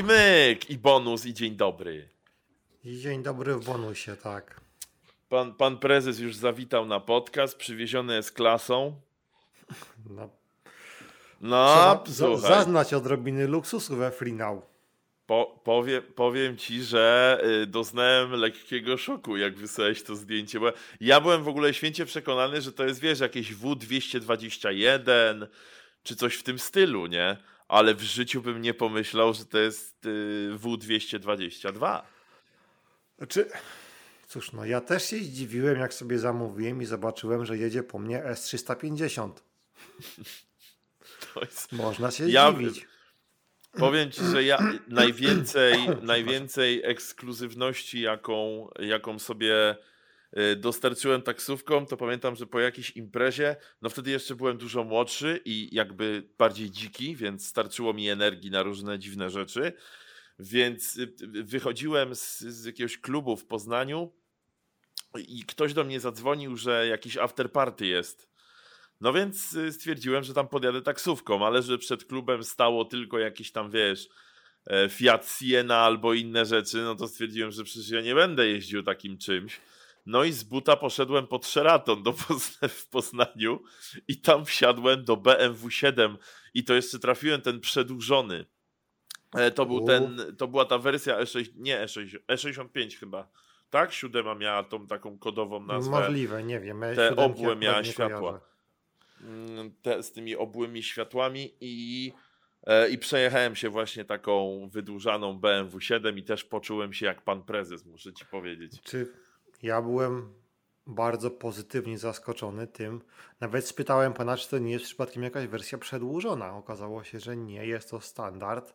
i myk, i bonus, i dzień dobry. I dzień dobry w bonusie, tak. Pan, pan prezes już zawitał na podcast, przywieziony jest klasą. No, No, Trzeba zaznać odrobiny luksusu we Free Now. po, powie, powiem ci, że y, doznałem lekkiego szoku, jak wysłałeś to zdjęcie, bo ja byłem w ogóle święcie przekonany, że to jest, wiesz, jakieś W221, czy coś w tym stylu, nie? Ale w życiu bym nie pomyślał, że to jest y, W222. Znaczy, cóż, no ja też się zdziwiłem, jak sobie zamówiłem i zobaczyłem, że jedzie po mnie S350. To jest... Można się Ja- zdziwić. Powiem ci, że ja najwięcej, najwięcej ekskluzywności, jaką, jaką sobie dostarczyłem taksówką, to pamiętam, że po jakiejś imprezie, no wtedy jeszcze byłem dużo młodszy i jakby bardziej dziki, więc starczyło mi energii na różne dziwne rzeczy. Więc y, y, wychodziłem z, z jakiegoś klubu w Poznaniu i ktoś do mnie zadzwonił, że jakiś afterparty jest. No więc y, stwierdziłem, że tam podjadę taksówką, ale że przed klubem stało tylko jakieś tam, wiesz, e, Fiat Siena albo inne rzeczy, no to stwierdziłem, że przecież ja nie będę jeździł takim czymś. No i z buta poszedłem pod Sheraton do Pozna- w Poznaniu i tam wsiadłem do BMW 7 i to jeszcze trafiłem ten przedłużony. E, To był ten, to była ta wersja E6, nie E6, E65 chyba. Tak? Siódema miała tą taką kodową nazwę. Możliwe, nie wiem. ja te siódemki obłe miała światła. Mm, te, z tymi obłymi światłami i, e, i przejechałem się właśnie taką wydłużaną BMW 7 i też poczułem się jak pan prezes, muszę ci powiedzieć. Czy ja byłem bardzo pozytywnie zaskoczony tym. Nawet spytałem pana, czy to nie jest przypadkiem jakaś wersja przedłużona. Okazało się, że nie, jest to standard.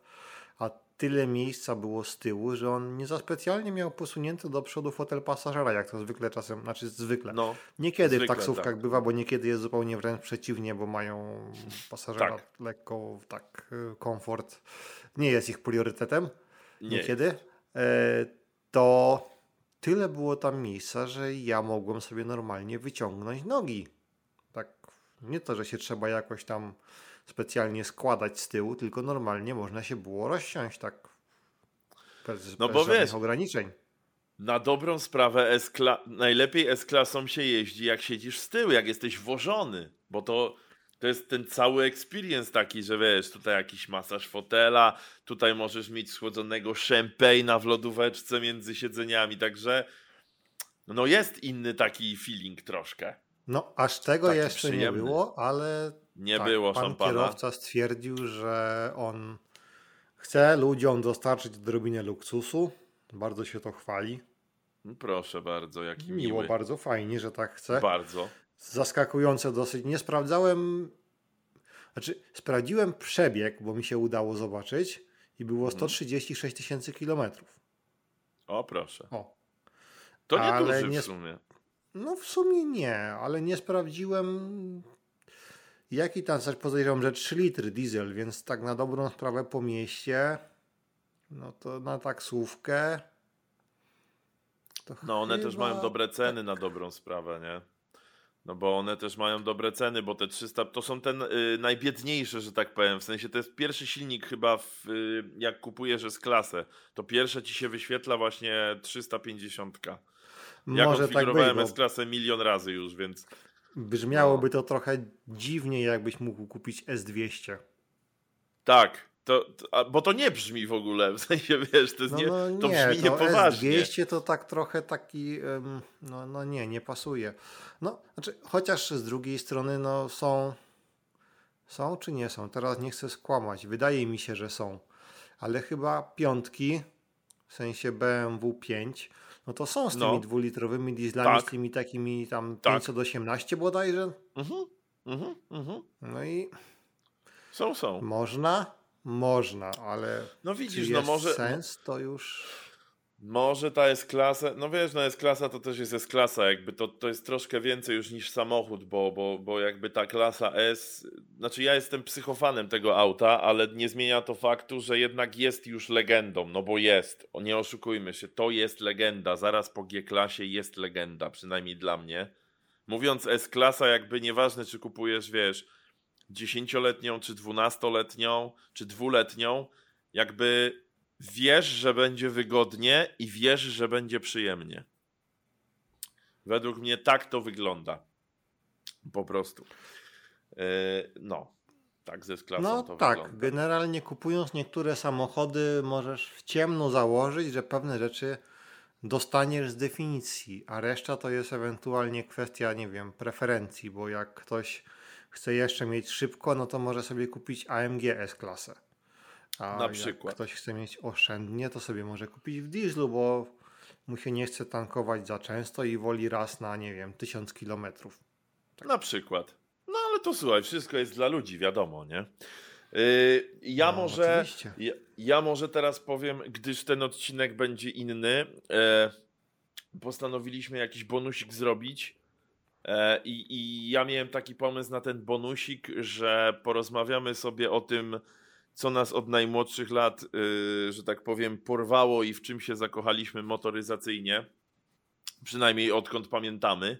A tyle miejsca było z tyłu, że on nie za specjalnie miał posunięty do przodu fotel pasażera, jak to zwykle czasem, znaczy zwykle. No, Niekiedy zwykle w taksówkach tak. bywa, bo niekiedy jest zupełnie wręcz przeciwnie, bo mają pasażera Tak. lekko tak y, komfort. Nie jest ich priorytetem nie. niekiedy, e, to tyle było tam miejsca, że ja mogłem sobie normalnie wyciągnąć nogi. Tak, nie to, że się trzeba jakoś tam specjalnie składać z tyłu, tylko normalnie można się było rozsiąść tak bez, No bez bo wiesz, ograniczeń. Na dobrą sprawę najlepiej S-klasą się jeździ jak siedzisz z tyłu, jak jesteś włożony, bo to, to jest ten cały experience taki, że wiesz, tutaj jakiś masaż fotela, tutaj możesz mieć schłodzonego champagne'a w lodóweczce między siedzeniami, także no jest inny taki feeling troszkę. No, aż tego Taki jeszcze przyjemny. nie było, ale Nie tak, było pan szampana. kierowca stwierdził, że on chce ludziom dostarczyć odrobinę luksusu. Bardzo się to chwali. Proszę bardzo, jaki Miło, miły. bardzo fajnie, że tak chce. Bardzo. Zaskakujące dosyć. Nie sprawdzałem. Znaczy, sprawdziłem przebieg, bo mi się udało zobaczyć i było Mhm. 136 tysięcy kilometrów. O proszę. O. To nie Ale duży nie w sumie. No w sumie nie, ale nie sprawdziłem jaki tam coś podejrzewam, że 3 litry diesel, więc tak na dobrą sprawę po mieście no to na taksówkę No one też chyba- mają dobre ceny na dobrą sprawę, nie? No bo one też mają dobre ceny, bo te 300 to są ten y, najbiedniejsze, że tak powiem. W sensie to jest pierwszy silnik chyba, w, y, jak kupujesz z klasę, to pierwsze ci się wyświetla właśnie 350. Ja Może tak konfigurowałem bo S-klasę milion razy już, więc brzmiałoby No. to trochę dziwnie, jakbyś mógł kupić S200. tak. To, to, bo to nie brzmi w ogóle, w sensie wiesz, to, jest No, nie, no to nie, brzmi to niepoważnie. S200 to tak trochę taki, no, no nie, nie pasuje. No, znaczy, chociaż z drugiej strony, no są, są czy nie są? Teraz nie chcę skłamać. Wydaje mi się, że są. Ale chyba piątki, w sensie BMW 5, no to są z tymi No. dwulitrowymi dieslami, Tak. z tymi takimi tam Tak. 518 bodajże. Mhm, mhm, mhm. No i Są, są. można, można, ale No czy widzisz, no jest może, sens, to już... Może ta S-klasa, no wiesz, no S-klasa to też jest S-klasa, jakby to, to jest troszkę więcej już niż samochód, bo, bo, bo jakby ta klasa S, znaczy ja jestem psychofanem tego auta, ale nie zmienia to faktu, że jednak jest już legendą, no bo jest, nie oszukujmy się, to jest legenda, zaraz po G-klasie jest legenda, przynajmniej dla mnie. Mówiąc S-klasa, jakby nieważne czy kupujesz, wiesz, dziesięcioletnią, czy dwunastoletnią, czy dwuletnią, jakby wiesz, że będzie wygodnie i wiesz, że będzie przyjemnie. Według mnie tak to wygląda. Po prostu. Yy, no, tak ze sklasą no to tak, wygląda. generalnie kupując niektóre samochody możesz w ciemno założyć, że pewne rzeczy dostaniesz z definicji, a reszta to jest ewentualnie kwestia, nie wiem, preferencji, bo jak ktoś chce jeszcze mieć szybko, no to może sobie kupić AMG S-klasę. A Na przykład. ktoś chce mieć oszczędnie, to sobie może kupić w dieslu, bo mu się nie chce tankować za często i woli raz na, nie wiem, tysiąc kilometrów. Na przykład. No ale to słuchaj, wszystko jest dla ludzi, wiadomo, nie? Yy, ja No, może. Ja, ja może teraz powiem, gdyż ten odcinek będzie inny. E, postanowiliśmy jakiś bonusik zrobić. E, i, I ja miałem taki pomysł na ten bonusik, że porozmawiamy sobie o tym, co nas od najmłodszych lat, y, że tak powiem, porwało i w czym się zakochaliśmy motoryzacyjnie. Przynajmniej odkąd pamiętamy.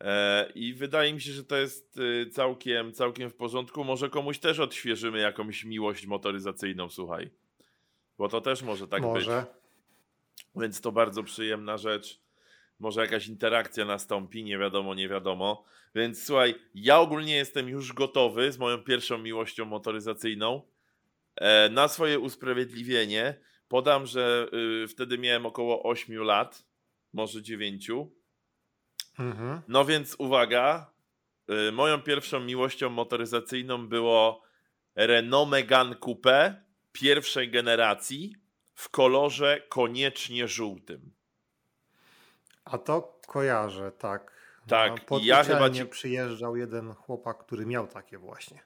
E, I wydaje mi się, że to jest y, całkiem, całkiem w porządku. Może komuś też odświeżymy jakąś miłość motoryzacyjną, słuchaj. Bo to też może tak może. być. Więc to bardzo przyjemna rzecz. Może jakaś interakcja nastąpi, nie wiadomo, nie wiadomo. Więc słuchaj, ja ogólnie jestem już gotowy z moją pierwszą miłością motoryzacyjną. E, na swoje usprawiedliwienie podam, że y, wtedy miałem około 8 lat, może 9. Mhm. No więc uwaga, y, moją pierwszą miłością motoryzacyjną było Renault Megane Coupe pierwszej generacji w kolorze koniecznie żółtym. A to kojarzę, tak. Tak, No, pod ja chyba ci- przyjeżdżał jeden chłopak, który miał takie właśnie.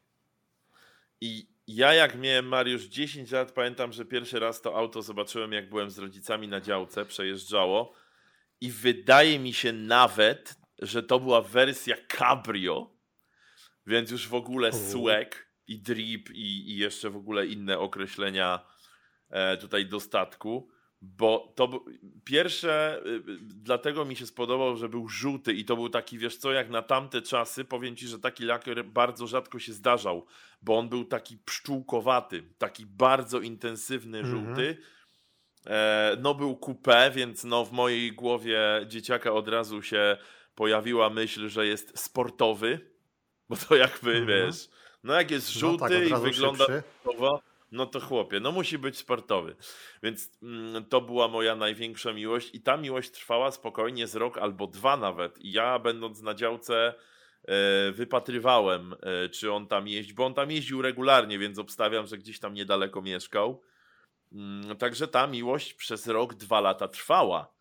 I ja jak miałem Mariusz 10 lat, pamiętam, że pierwszy raz to auto zobaczyłem jak byłem z rodzicami na działce, przejeżdżało i wydaje mi się nawet, że to była wersja cabrio, więc już w ogóle swag i drip i, i jeszcze w ogóle inne określenia e, tutaj dostatku, bo to pierwsze, y, y, dlatego mi się spodobał, że był żółty i to był taki, wiesz co, jak na tamte czasy, powiem ci, że taki lakier bardzo rzadko się zdarzał, bo on był taki pszczółkowaty, taki bardzo intensywny Mhm. żółty. E, no był coupé, więc no w mojej głowie dzieciaka od razu się pojawiła myśl, że jest sportowy, bo to jakby, Mhm. wiesz, no jak jest No żółty tak, od i wygląda sportowo, no to chłopie, no musi być sportowy. Więc mm, to była moja największa miłość i ta miłość trwała spokojnie z rok albo dwa nawet. I ja będąc na działce e, wypatrywałem, e, czy on tam jeździ, bo on tam jeździł regularnie, więc obstawiam, że gdzieś tam niedaleko mieszkał. Mm, Także ta miłość przez rok, dwa lata trwała.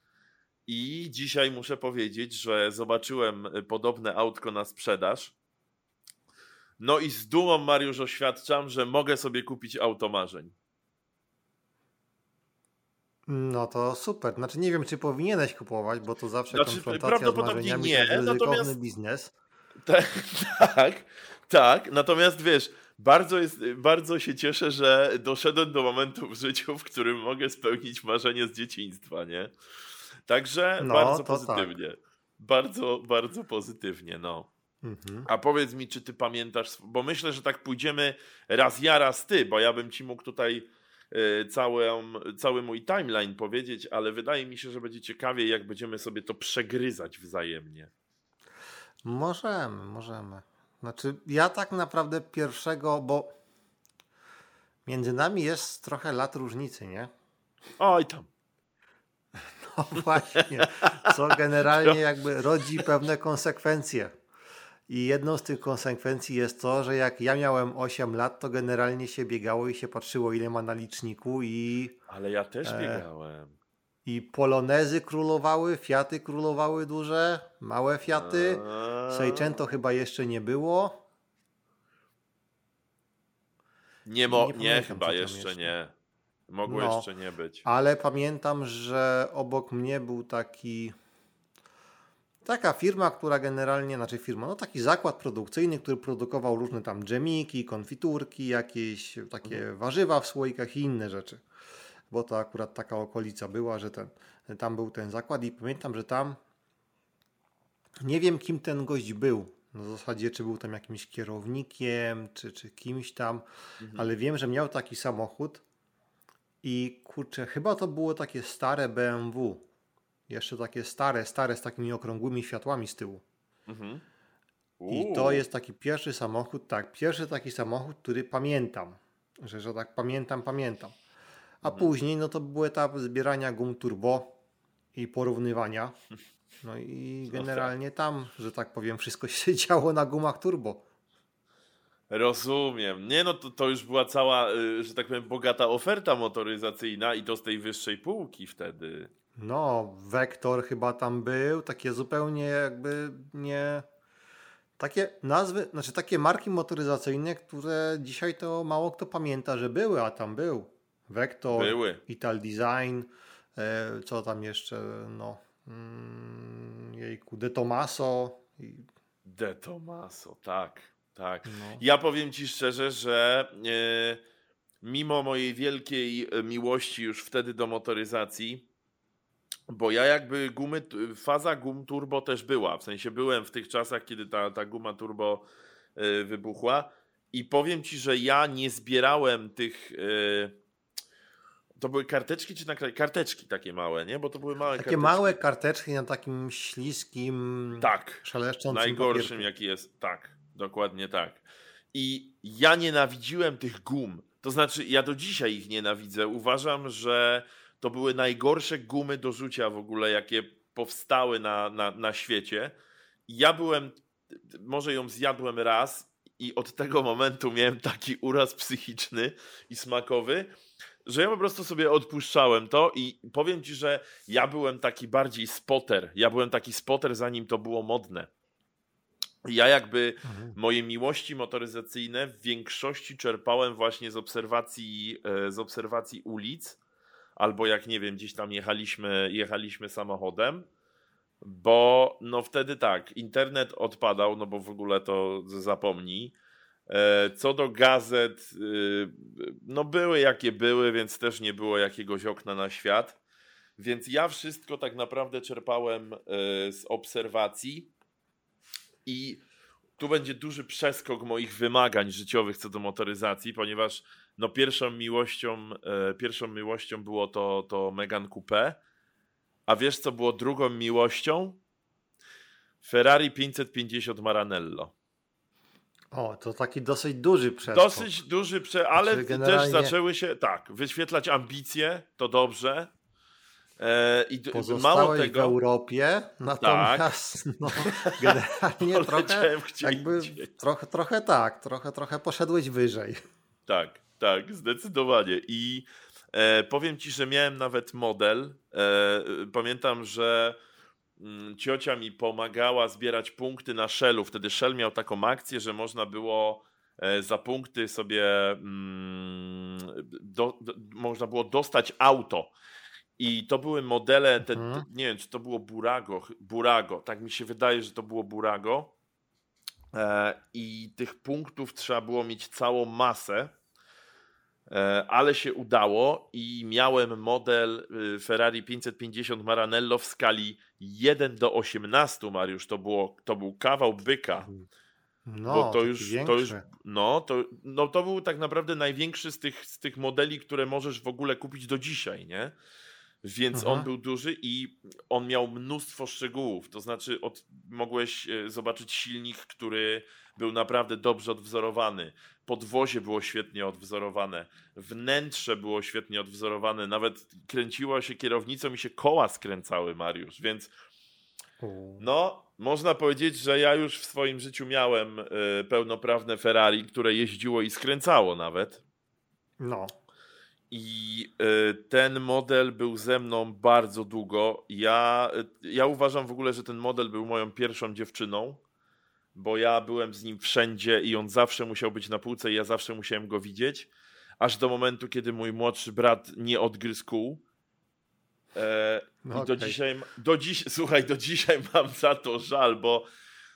I dzisiaj muszę powiedzieć, że zobaczyłem e, podobne autko na sprzedaż. No i z dumą, Mariusz, oświadczam, że mogę sobie kupić auto marzeń. No to super. Znaczy nie wiem, czy powinieneś kupować, bo to zawsze Znaczy, konfrontacja z marzeniami nie, to natomiast- biznes. Tak, tak, tak. Natomiast wiesz, bardzo, jest, bardzo się cieszę, że doszedłem do momentu w życiu, w którym mogę spełnić marzenie z dzieciństwa, nie? Także No, bardzo tak. pozytywnie. Bardzo, bardzo pozytywnie, no. Mhm. A powiedz mi, czy ty pamiętasz, bo myślę, że tak pójdziemy raz ja, raz ty, bo ja bym ci mógł tutaj y, całą, cały mój timeline powiedzieć, ale wydaje mi się, że będzie ciekawie, jak będziemy sobie to przegryzać wzajemnie. Możemy, możemy. Znaczy, ja tak naprawdę pierwszego, bo między nami jest trochę lat różnicy, nie? Oj tam. No właśnie, co generalnie jakby rodzi pewne konsekwencje. I jedną z tych konsekwencji jest to, że jak ja miałem 8 lat, to generalnie się biegało i się patrzyło, ile ma na liczniku i, Ale ja też E, biegałem. i polonezy królowały, fiaty królowały duże, małe fiaty. Seicento chyba jeszcze nie było. Nie, mo- nie nie, chyba jeszcze jeszcze. nie. Mogło No. jeszcze nie być. Ale pamiętam, że obok mnie był taki. Taka firma, która generalnie, znaczy firma, no taki zakład produkcyjny, który produkował różne tam dżemiki, konfiturki, jakieś takie warzywa w słoikach i inne rzeczy. Bo to akurat taka okolica była, że ten, tam był ten zakład i pamiętam, że tam nie wiem kim ten gość był. Na zasadzie, czy był tam jakimś kierownikiem, czy, czy kimś tam, ale wiem, że miał taki samochód, I kurczę, chyba to było takie stare BMW. Jeszcze takie stare, stare z takimi okrągłymi światłami z tyłu. Mhm. I to jest taki pierwszy samochód, tak, pierwszy taki samochód, który pamiętam, że, że tak pamiętam, pamiętam. A Mhm. później no to był etap zbierania gum turbo i porównywania. No i generalnie tam, że tak powiem, wszystko się działo na gumach turbo. Rozumiem. Nie no, to, to już była cała, y, że tak powiem, bogata oferta motoryzacyjna i to z tej wyższej półki wtedy. No, Vector chyba tam był, takie zupełnie jakby nie. Takie nazwy, znaczy takie marki motoryzacyjne, które dzisiaj to mało kto pamięta, że były, a tam był. Vector, Były. Ital Design, e, co tam jeszcze, no, mm, jejku, De Tomaso. De Tomaso, tak, tak. no. Ja powiem ci szczerze, że e, mimo mojej wielkiej e, miłości już wtedy do motoryzacji, bo ja jakby gumy, faza gum turbo też była, w sensie byłem w tych czasach, kiedy ta, ta guma turbo e, wybuchła i powiem ci, że ja nie zbierałem tych... e, to były karteczki czy naklejki? Karteczki takie małe, nie? Bo to były małe Takie karteczki. małe karteczki na takim śliskim, Tak. szeleszczącym Najgorszym papierku. jaki jest. Tak, dokładnie tak. I ja nienawidziłem tych gum. To znaczy, ja do dzisiaj ich nienawidzę. Uważam, że to były najgorsze gumy do rzucia w ogóle, jakie powstały na, na, na świecie. Ja byłem, może ją zjadłem raz i od tego momentu miałem taki uraz psychiczny i smakowy, że ja po prostu sobie odpuszczałem to i powiem ci, że ja byłem taki bardziej spotter. Ja byłem taki spotter, zanim to było modne. Ja jakby Mhm. moje miłości motoryzacyjne w większości czerpałem właśnie z obserwacji, e, z obserwacji ulic, albo jak nie wiem, gdzieś tam jechaliśmy, jechaliśmy samochodem, bo no wtedy tak, internet odpadał, no bo w ogóle to zapomnij. E, Co do gazet, y, no były jakie były, więc też nie było jakiegoś okna na świat. Więc ja wszystko tak naprawdę czerpałem e, z obserwacji i tu będzie duży przeskok moich wymagań życiowych co do motoryzacji, ponieważ no pierwszą miłością, e, pierwszą miłością było to, to Megane Coupe, a wiesz co było drugą miłością? Ferrari 550 Maranello. O, to taki dosyć duży przeskok. Dosyć duży, prze... ale Znaczy, też generalnie- zaczęły się, tak, wyświetlać ambicje, to dobrze. E, I mało Pozostałeś w tego, Europie, natomiast no, generalnie trochę, jakby, trochę, trochę tak, trochę, trochę poszedłeś wyżej. Tak, tak, zdecydowanie. I e, powiem ci, że miałem nawet model. E, pamiętam, że mm, ciocia mi pomagała zbierać punkty na Shellu. Wtedy Shell miał taką akcję, że można było e, za punkty sobie mm, do, do, można było dostać auto. I to były modele, te, Mhm. nie wiem, czy to było Burago, Burago, tak mi się wydaje, że to było Burago. E, I tych punktów trzeba było mieć całą masę, e, ale się udało i miałem model y, Ferrari 550 Maranello w skali 1 do 18, Mariusz, to, było, to był kawał byka. No, Bo to już, to już no, to, no to był tak naprawdę największy z tych, z tych modeli, które możesz w ogóle kupić do dzisiaj, nie? Więc Mhm. on był duży i on miał mnóstwo szczegółów. To znaczy, od, mogłeś e, zobaczyć silnik, który był naprawdę dobrze odwzorowany. Podwozie było świetnie odwzorowane. Wnętrze było świetnie odwzorowane. Nawet kręciła się kierownicą i się koła skręcały, Mariusz. Więc no, można powiedzieć, że ja już w swoim życiu miałem y, pełnoprawne Ferrari, które jeździło i skręcało nawet. No, I y, ten model był ze mną bardzo długo. Ja, y, ja uważam w ogóle, że ten model był moją pierwszą dziewczyną, bo ja byłem z nim wszędzie i on zawsze musiał być na półce i ja zawsze musiałem go widzieć. Aż do momentu, kiedy mój młodszy brat nie odgryzł kół. E, No I do okej. dzisiaj, do dziś, słuchaj, do dzisiaj mam za to żal, bo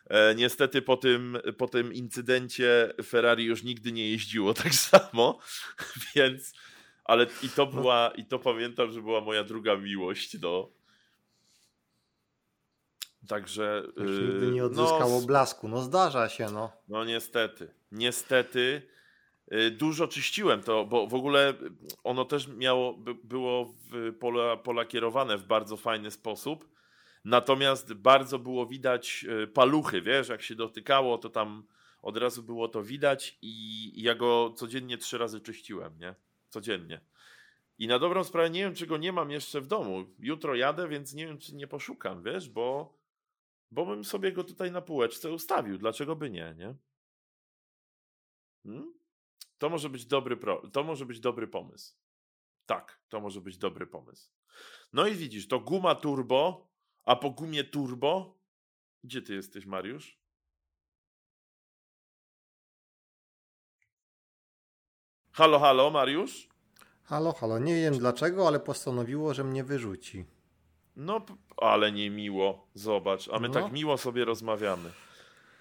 e, niestety po tym, po tym incydencie Ferrari już nigdy nie jeździło tak samo, więc, ale i to była, i to pamiętam, że była moja druga miłość, no. Także. już yy, nigdy nie no, odzyskało blasku. No zdarza się, no. no niestety, niestety. Y, dużo czyściłem to, bo w ogóle ono też miało, było w pola, pola kierowane w bardzo fajny sposób. Natomiast bardzo było widać y, paluchy, wiesz, jak się dotykało, to tam od razu było to widać i ja go codziennie trzy razy czyściłem, nie? Codziennie. I na dobrą sprawę nie wiem, czy go nie mam jeszcze w domu. Jutro jadę, więc nie wiem, czy nie poszukam, wiesz, bo, bo bym sobie go tutaj na półeczce ustawił. Dlaczego by nie, nie? Hmm? To może być dobry pro, to może być dobry pomysł. Tak, to może być dobry pomysł. No i widzisz, to guma turbo, a po gumie turbo. Gdzie ty jesteś, Mariusz? Halo, halo, Mariusz? Halo, halo. Nie wiem dlaczego, ale postanowiło, że mnie wyrzuci. No, ale nie miło. Zobacz, a my no. tak miło sobie rozmawiamy.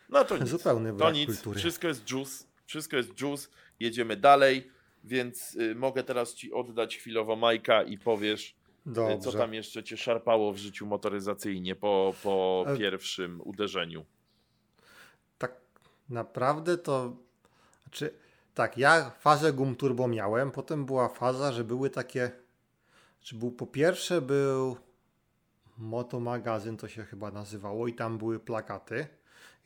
No to nic. Zupełny to nic. Kultury. Wszystko jest juice. Wszystko jest juice. Jedziemy dalej, więc y, mogę teraz ci oddać chwilowo Majka i powiesz, y, Dobrze. co tam jeszcze cię szarpało w życiu motoryzacyjnie po, po e... pierwszym uderzeniu. Tak naprawdę to. Znaczy tak, ja fazę gum turbo miałem, potem była faza, że były takie, czy był po pierwsze był Moto Magazyn, to się chyba nazywało i tam były plakaty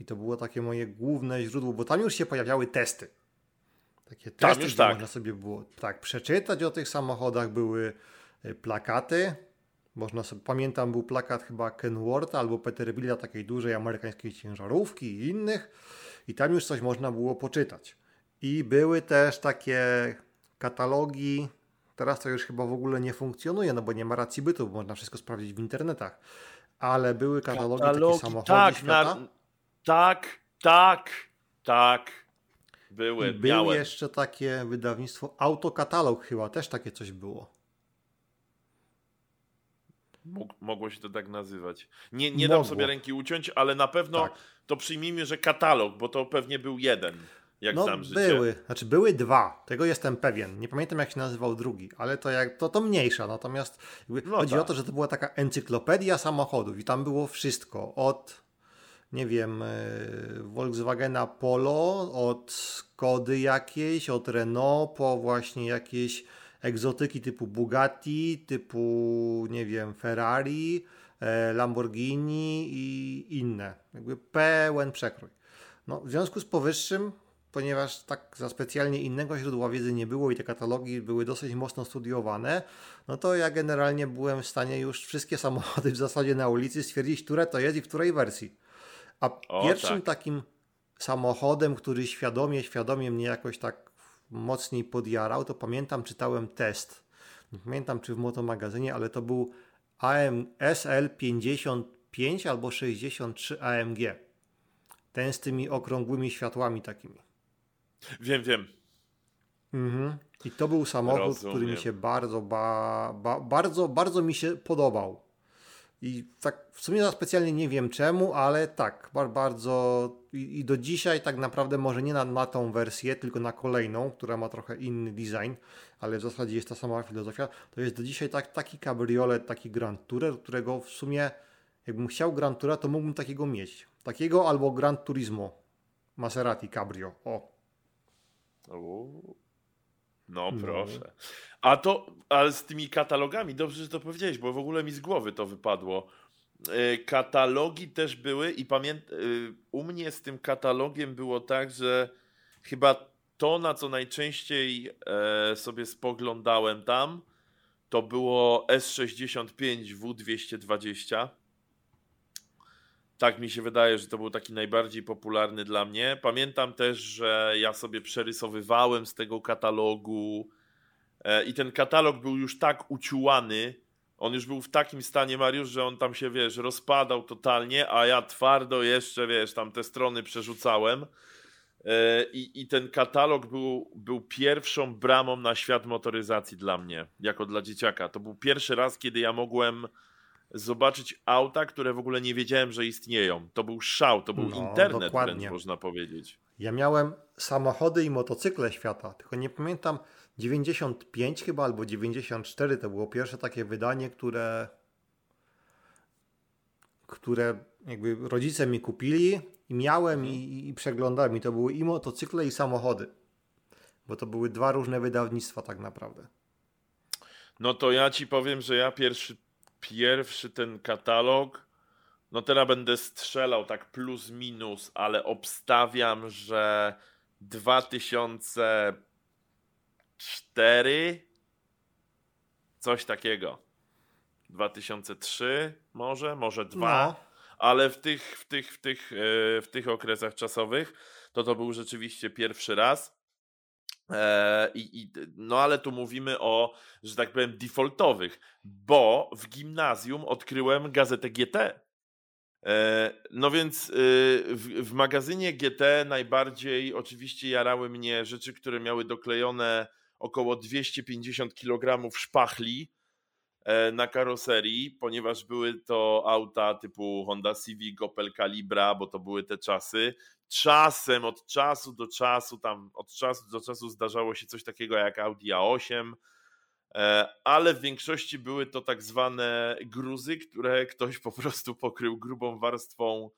i to było takie moje główne źródło, bo tam już się pojawiały testy. Takie testy, gdzie tak. można sobie było tak przeczytać o tych samochodach, były y, plakaty, można sobie, pamiętam był plakat chyba Kenworth albo Peterbilta, takiej dużej amerykańskiej ciężarówki i innych i tam już coś można było poczytać. I były też takie katalogi. Teraz to już chyba w ogóle nie funkcjonuje, no bo nie ma racji bytu, bo można wszystko sprawdzić w internetach. Ale były katalogi, katalogi takie samochody tak, świata. Na, tak, tak, tak. Były, I Było jeszcze takie wydawnictwo Autokatalog chyba, też takie coś było. mogło się to tak nazywać. Nie, nie dam sobie ręki uciąć, ale na pewno tak. to przyjmijmy, że katalog, bo to pewnie był jeden jak no, znam życie. Były, znaczy były dwa, tego jestem pewien. Nie pamiętam jak się nazywał drugi, ale to, jak, to, to mniejsza. Natomiast no chodzi tak. o to, że to była taka encyklopedia samochodów i tam było wszystko. Od, nie wiem, e, Volkswagena Polo, od Skody jakiejś, od Renault, po właśnie jakieś egzotyki typu Bugatti, typu, nie wiem, Ferrari, e, Lamborghini i inne. Jakby pełen przekrój. No, w związku z powyższym ponieważ tak za specjalnie innego źródła wiedzy nie było i te katalogi były dosyć mocno studiowane, no to ja generalnie byłem w stanie już wszystkie samochody w zasadzie na ulicy stwierdzić, które to jest i w której wersji. A o, pierwszym tak. takim samochodem, który świadomie, świadomie mnie jakoś tak mocniej podjarał, to pamiętam, czytałem test. Nie pamiętam, czy w motomagazynie, ale to był AM SL55 albo 63 AMG. Ten z tymi okrągłymi światłami takimi. Wiem, wiem. Mhm. I to był samochód, Rozumiem. który mi się bardzo, ba, ba, bardzo, bardzo mi się podobał. I tak w sumie za specjalnie nie wiem czemu, ale tak, bardzo i, i do dzisiaj tak naprawdę może nie na, na tą wersję, tylko na kolejną, która ma trochę inny design, ale w zasadzie jest ta sama filozofia. To jest do dzisiaj tak, taki kabriolet, taki Grand Tourer, którego w sumie jakbym chciał Grand Toura, to mógłbym takiego mieć. Takiego albo Grand Turismo Maserati Cabrio. O, no proszę. A to, ale z tymi katalogami, dobrze, że to powiedziałeś, bo w ogóle mi z głowy to wypadło. E, katalogi też były i pamiętam, e, u mnie z tym katalogiem było tak, że chyba to, na co najczęściej e, sobie spoglądałem tam, to było S65 W220 tak mi się wydaje, że to był taki najbardziej popularny dla mnie. Pamiętam też, że ja sobie przerysowywałem z tego katalogu e, i ten katalog był już tak uciułany, on już był w takim stanie, Mariusz, że on tam się, wiesz, rozpadał totalnie, a ja twardo jeszcze, wiesz, tam te strony przerzucałem. E, I, I ten katalog był, był pierwszą bramą na świat motoryzacji dla mnie, jako dla dzieciaka. To był pierwszy raz, kiedy ja mogłem zobaczyć auta, które w ogóle nie wiedziałem, że istnieją. To był szał, to był no, internet dokładnie. wręcz można powiedzieć. Ja miałem samochody i motocykle świata, tylko nie pamiętam 95 chyba albo 94 to było pierwsze takie wydanie, które które jakby rodzice mi kupili i miałem i, i przeglądałem i to były i motocykle i samochody. bo to były dwa różne wydawnictwa tak naprawdę. No to ja ci powiem, że ja pierwszy, pierwszy ten katalog, no teraz będę strzelał tak plus minus, ale obstawiam, że 2004 coś takiego. 2003 może, może dwa, no. ale w tych, w tych, w tych, e, w tych okresach czasowych to to był rzeczywiście pierwszy raz. E, I, I, no ale tu mówimy o, że tak powiem, defaultowych, bo w gimnazjum odkryłem gazetę GT. E, no więc y, w, w, magazynie GT najbardziej oczywiście jarały mnie rzeczy, które miały doklejone około 250 kg szpachli e, na karoserii, ponieważ były to auta typu Honda Civic, Opel Calibra, bo to były te czasy czasem, od czasu do czasu, tam od czasu do czasu zdarzało się coś takiego jak Audi A8, e, ale w większości były to tak zwane gruzy, które ktoś po prostu pokrył grubą warstwą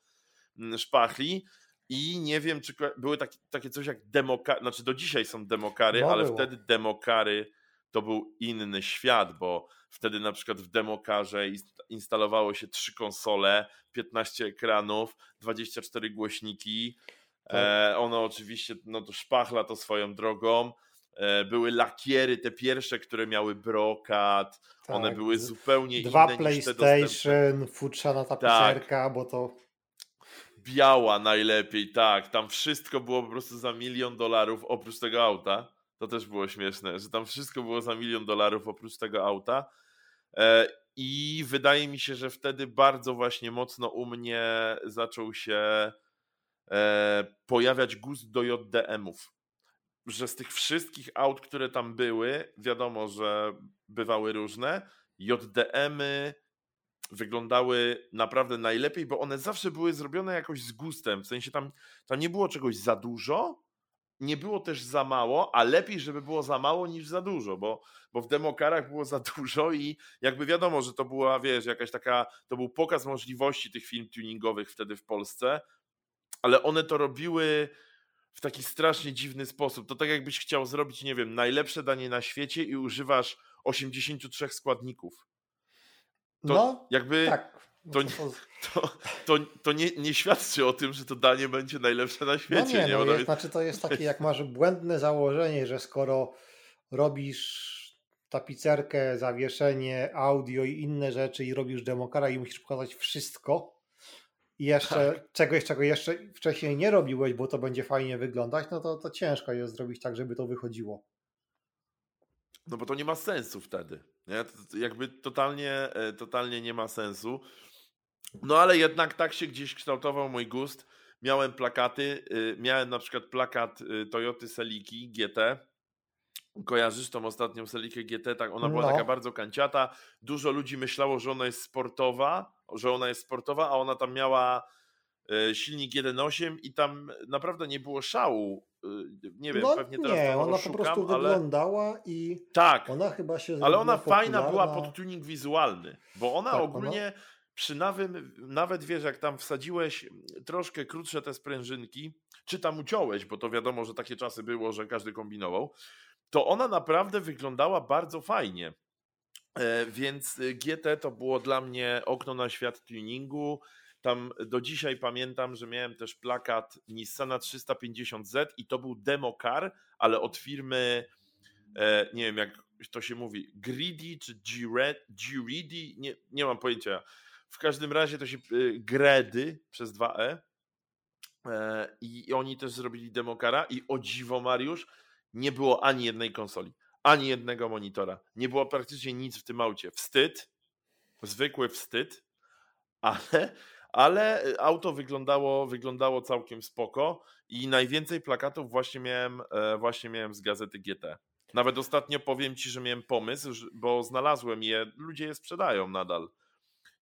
mm, szpachli. I nie wiem, czy były takie, takie coś jak demokary, znaczy do dzisiaj są demokary, no ale było. wtedy demokary to był inny świat, bo wtedy na przykład w demokarze instalowało się trzy konsole, 15 ekranów, 24 głośniki. Tak. E, ono oczywiście, no to szpachla to swoją drogą. E, były lakiery, te pierwsze, które miały brokat. Tak. One były zupełnie Dwa inne PlayStation, futrzana tapicerka, tak. bo to biała najlepiej, tak. Tam wszystko było po prostu za milion dolarów oprócz tego auta. To też było śmieszne, że tam wszystko było za milion dolarów oprócz tego auta. E, I wydaje mi się, że wtedy bardzo właśnie mocno u mnie zaczął się e, pojawiać gust do JDM-ów. Że z tych wszystkich aut, które tam były, wiadomo, że bywały różne, JDM-y wyglądały naprawdę najlepiej, bo one zawsze były zrobione jakoś z gustem. W sensie tam, tam nie było czegoś za dużo, nie było też za mało, a lepiej, żeby było za mało niż za dużo, bo, bo w demokarach było za dużo i jakby wiadomo, że to była, wiesz, jakaś taka, to był pokaz możliwości tych film tuningowych wtedy w Polsce, ale one to robiły w taki strasznie dziwny sposób. To tak jakbyś chciał zrobić, nie wiem, najlepsze danie na świecie i używasz 83 składników. To no, jakby tak. To, to, to, to nie, nie, świadczy o tym, że to danie będzie najlepsze na świecie. No nie, no jest, znaczy to jest takie, jak masz błędne założenie, że skoro robisz tapicerkę, zawieszenie, audio i inne rzeczy i robisz demokara i musisz pokazać wszystko i jeszcze tak. czegoś, czego jeszcze wcześniej nie robiłeś, bo to będzie fajnie wyglądać, no to, to ciężko jest zrobić tak, żeby to wychodziło. No bo to nie ma sensu wtedy. Nie? To jakby totalnie, e, totalnie nie ma sensu. No ale jednak tak się gdzieś kształtował mój gust. Miałem plakaty, y, miałem na przykład plakat y, Toyoty Seliki GT. Kojarzysz tą ostatnią Selikę GT? Tak, ona była no. taka bardzo kanciata. Dużo ludzi myślało, że ona jest sportowa, że ona jest sportowa, a ona tam miała y, silnik 1.8 i tam naprawdę nie było szału. Nie wiem, no, pewnie teraz nie, ona po prostu ale... wyglądała i tak, ona chyba się Ale ona fajna była pod tuning wizualny, bo ona tak, ogólnie ona przy nawym, nawet wiesz, jak tam wsadziłeś troszkę krótsze te sprężynki, czy tam uciąłeś, bo to wiadomo, że takie czasy było, że każdy kombinował, to ona naprawdę wyglądała bardzo fajnie. E, więc GT to było dla mnie okno na świat tuningu. Tam do dzisiaj pamiętam, że miałem też plakat Nissana 350Z i to był demo car, ale od firmy, e, nie wiem jak to się mówi, Greedy czy G-Ready, nie, nie mam pojęcia w każdym razie to się y, Gredy przez 2E e, i oni też zrobili demokara i o dziwo Mariusz nie było ani jednej konsoli, ani jednego monitora. Nie było praktycznie nic w tym aucie. Wstyd, zwykły wstyd, ale, ale auto wyglądało, wyglądało całkiem spoko i najwięcej plakatów właśnie miałem, e, właśnie miałem z gazety GT. Nawet ostatnio powiem ci, że miałem pomysł, bo znalazłem je, ludzie je sprzedają nadal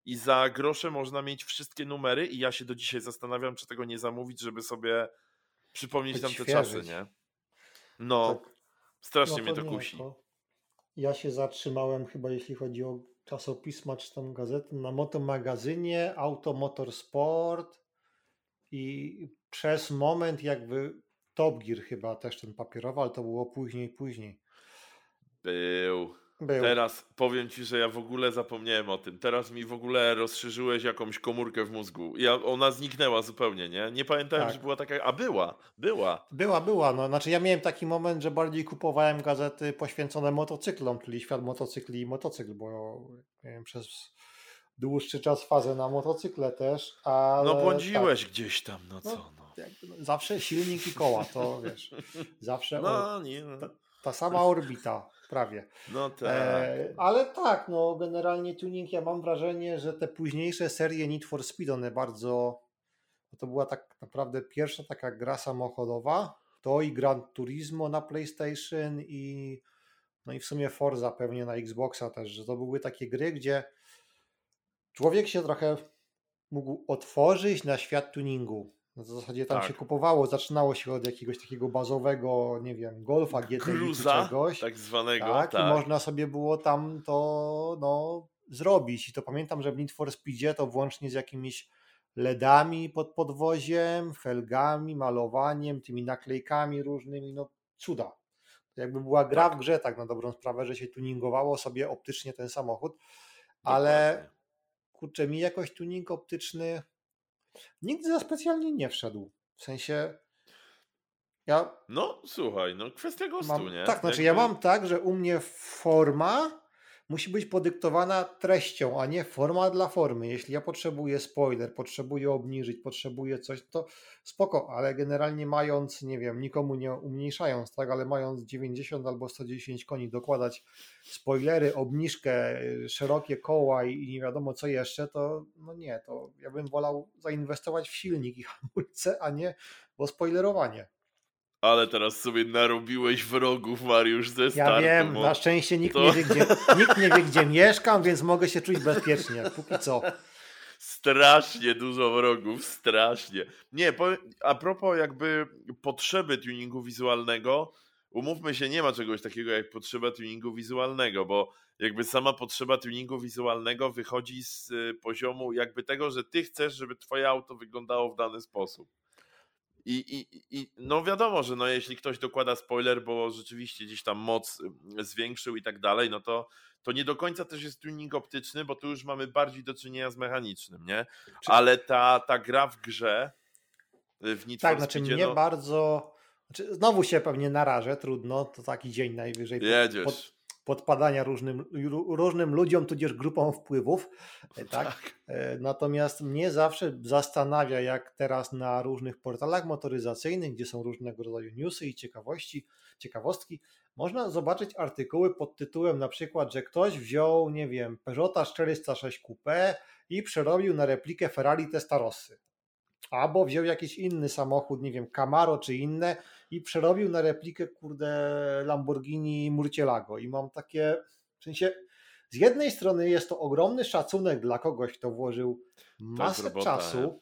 i za grosze można mieć wszystkie numery i ja się do dzisiaj zastanawiam, czy tego nie zamówić, żeby sobie przypomnieć nam te czasy, nie? No, tak. strasznie no mnie to kusi. Ja się zatrzymałem chyba, jeśli chodzi o czasopisma czy tam gazety, na motomagazynie Auto Motorsport i przez moment jakby Top Gear chyba też ten papierowy, ale to było później, później. Był. Był. Teraz powiem ci, że ja w ogóle zapomniałem o tym. Teraz mi w ogóle rozszerzyłeś jakąś komórkę w mózgu. Ja, ona zniknęła zupełnie, nie? Nie pamiętałem, Tak. że była taka. A była, była. Była, była. No, znaczy ja miałem taki moment, że bardziej kupowałem gazety poświęcone motocyklom, czyli świat motocykli i motocykl, bo miałem przez dłuższy czas fazę na motocykle też, ale No błądziłeś gdzieś tam, no No, co no. tak, no, zawsze silnik i koła, to wiesz, zawsze No, nie, no. ta sama orbita, prawie. no tak. E, ale tak, no generalnie tuning, ja mam wrażenie, że te późniejsze serie Need for Speed, one bardzo, to była tak naprawdę pierwsza taka gra samochodowa, to i Gran Turismo na PlayStation i no i w sumie Forza pewnie na Xboxa też, że to były takie gry, gdzie człowiek się trochę mógł otworzyć na świat tuningu. W zasadzie tam Tak. się kupowało, zaczynało się od jakiegoś takiego bazowego, nie wiem, Golfa, GTI czy Gruza, czegoś. tak zwanego. Tak, Tak, i można sobie było tam to no, zrobić. I to pamiętam, że w Need for Speedzie to włącznie z jakimiś LEDami pod podwoziem, felgami, malowaniem, tymi naklejkami różnymi, no cuda. To jakby była gra w grze, tak na dobrą sprawę, że się tuningowało sobie optycznie ten samochód, ale Dokładnie. kurczę, mi jakoś tuning optyczny nigdy za specjalnie nie wszedł. W sensie ja No słuchaj, no kwestia gustu, Mam, nie? tak, znaczy Jakby- ja mam tak, że u mnie forma musi być podyktowana treścią, a nie forma dla formy. Jeśli ja potrzebuję spoiler, potrzebuję obniżyć, potrzebuję coś, to spoko, ale generalnie mając, nie wiem, nikomu nie umniejszając, tak, ale mając 90 albo 110 koni dokładać spoilery, obniżkę, y, szerokie koła i, i nie wiadomo co jeszcze, to no nie, to ja bym wolał zainwestować w silnik i hamulce, a nie w spoilerowanie. Ale teraz sobie narobiłeś wrogów, Mariusz, ze Ja startu. wiem, bo na szczęście nikt, to- nie wie, gdzie, nikt nie wie, gdzie mieszkam, więc mogę się czuć bezpiecznie. Póki co. Strasznie dużo wrogów, strasznie. Nie, a propos jakby potrzeby tuningu wizualnego, umówmy się, nie ma czegoś takiego jak potrzeba tuningu wizualnego, bo jakby sama potrzeba tuningu wizualnego wychodzi z y, poziomu jakby tego, że ty chcesz, żeby twoje auto wyglądało w dany sposób. I, i, I no wiadomo, że no jeśli ktoś dokłada spoiler, bo rzeczywiście gdzieś tam moc zwiększył i tak dalej, no to, to nie do końca też jest tuning optyczny, bo tu już mamy bardziej do czynienia z mechanicznym, nie? Czy- Ale ta, ta gra w grze y, w Need Tak, znaczy Speedzie, mnie no, bardzo. Znaczy znowu się pewnie narażę, trudno, to taki dzień najwyżej jedziesz. pod, podpadania różnym, ró- różnym ludziom, tudzież grupom wpływów. Tak? tak. E, Natomiast mnie zawsze zastanawia, jak teraz na różnych portalach motoryzacyjnych, gdzie są różnego rodzaju newsy i ciekawości, ciekawostki, można zobaczyć artykuły pod tytułem na przykład, że ktoś wziął, nie wiem, Peugeota 406 Coupé i przerobił na replikę Ferrari Testarossy. Albo wziął jakiś inny samochód, nie wiem, Camaro czy inne i przerobił na replikę, kurde, Lamborghini Murcielago. I mam takie, w sensie, z jednej strony jest to ogromny szacunek dla kogoś, kto włożył masę robota, czasu,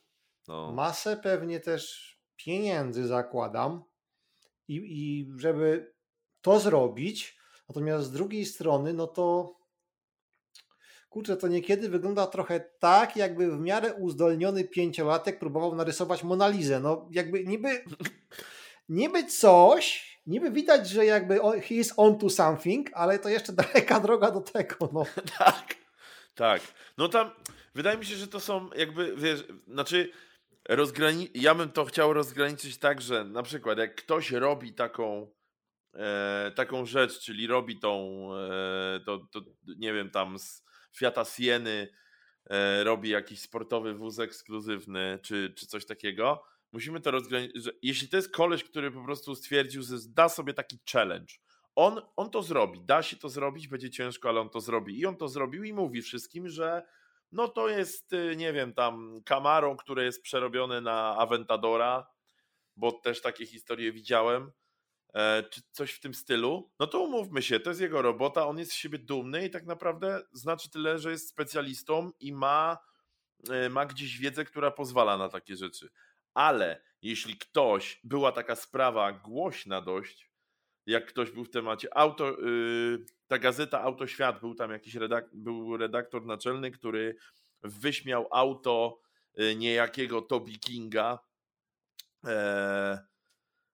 No. masę pewnie też pieniędzy zakładam i, i żeby to zrobić, natomiast z drugiej strony, no to kurczę, to niekiedy wygląda trochę tak, jakby w miarę uzdolniony pięciolatek próbował narysować Monalizę. No jakby niby, niby coś, niby widać, że jakby he is on to something, ale to jeszcze daleka droga do tego. No. Tak, tak. No tam wydaje mi się, że to są jakby, wiesz, znaczy rozgrani- ja bym to chciał rozgraniczyć tak, że na przykład jak ktoś robi taką e, taką rzecz, czyli robi tą e, to, to nie wiem, tam z Fiata Sieny e, robi jakiś sportowy wóz ekskluzywny, czy, czy coś takiego, musimy to rozgraniczyć, jeśli to jest koleś, który po prostu stwierdził, że da sobie taki challenge, on, on to zrobi, da się to zrobić, będzie ciężko, ale on to zrobi. I on to zrobił i mówi wszystkim, że no to jest, y, nie wiem, tam Camaro, które jest przerobione na Aventadora, bo też takie historie widziałem, e, czy coś w tym stylu. No to umówmy się, to jest jego robota, on jest z siebie dumny i tak naprawdę znaczy tyle, że jest specjalistą i ma, e, ma gdzieś wiedzę, która pozwala na takie rzeczy. Ale jeśli ktoś, była taka sprawa głośna dość, jak ktoś był w temacie auto, yy, ta gazeta Autoświat, był tam jakiś redak, był redaktor naczelny, który wyśmiał auto yy, niejakiego Toby Kinga, e,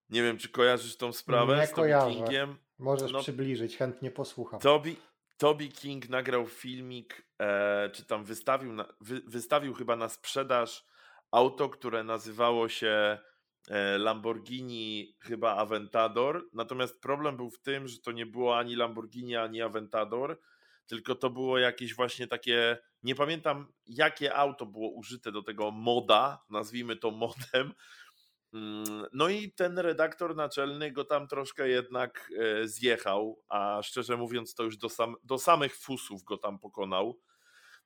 Nie wiem, czy kojarzysz tą sprawę Nie z Toby kojarzę. Kingiem? Możesz No. przybliżyć, chętnie posłucham. Toby, Toby King nagrał filmik, e, czy tam wystawił, na, wy, wystawił chyba na sprzedaż auto, które nazywało się e, Lamborghini chyba Aventador. Natomiast problem był w tym, że to nie było ani Lamborghini, ani Aventador, tylko to było jakieś właśnie takie, nie pamiętam jakie auto było użyte do tego moda, nazwijmy to modem. Mm, No i ten redaktor naczelny go tam troszkę jednak e, zjechał, a szczerze mówiąc to już do, sam, do samych fusów go tam pokonał.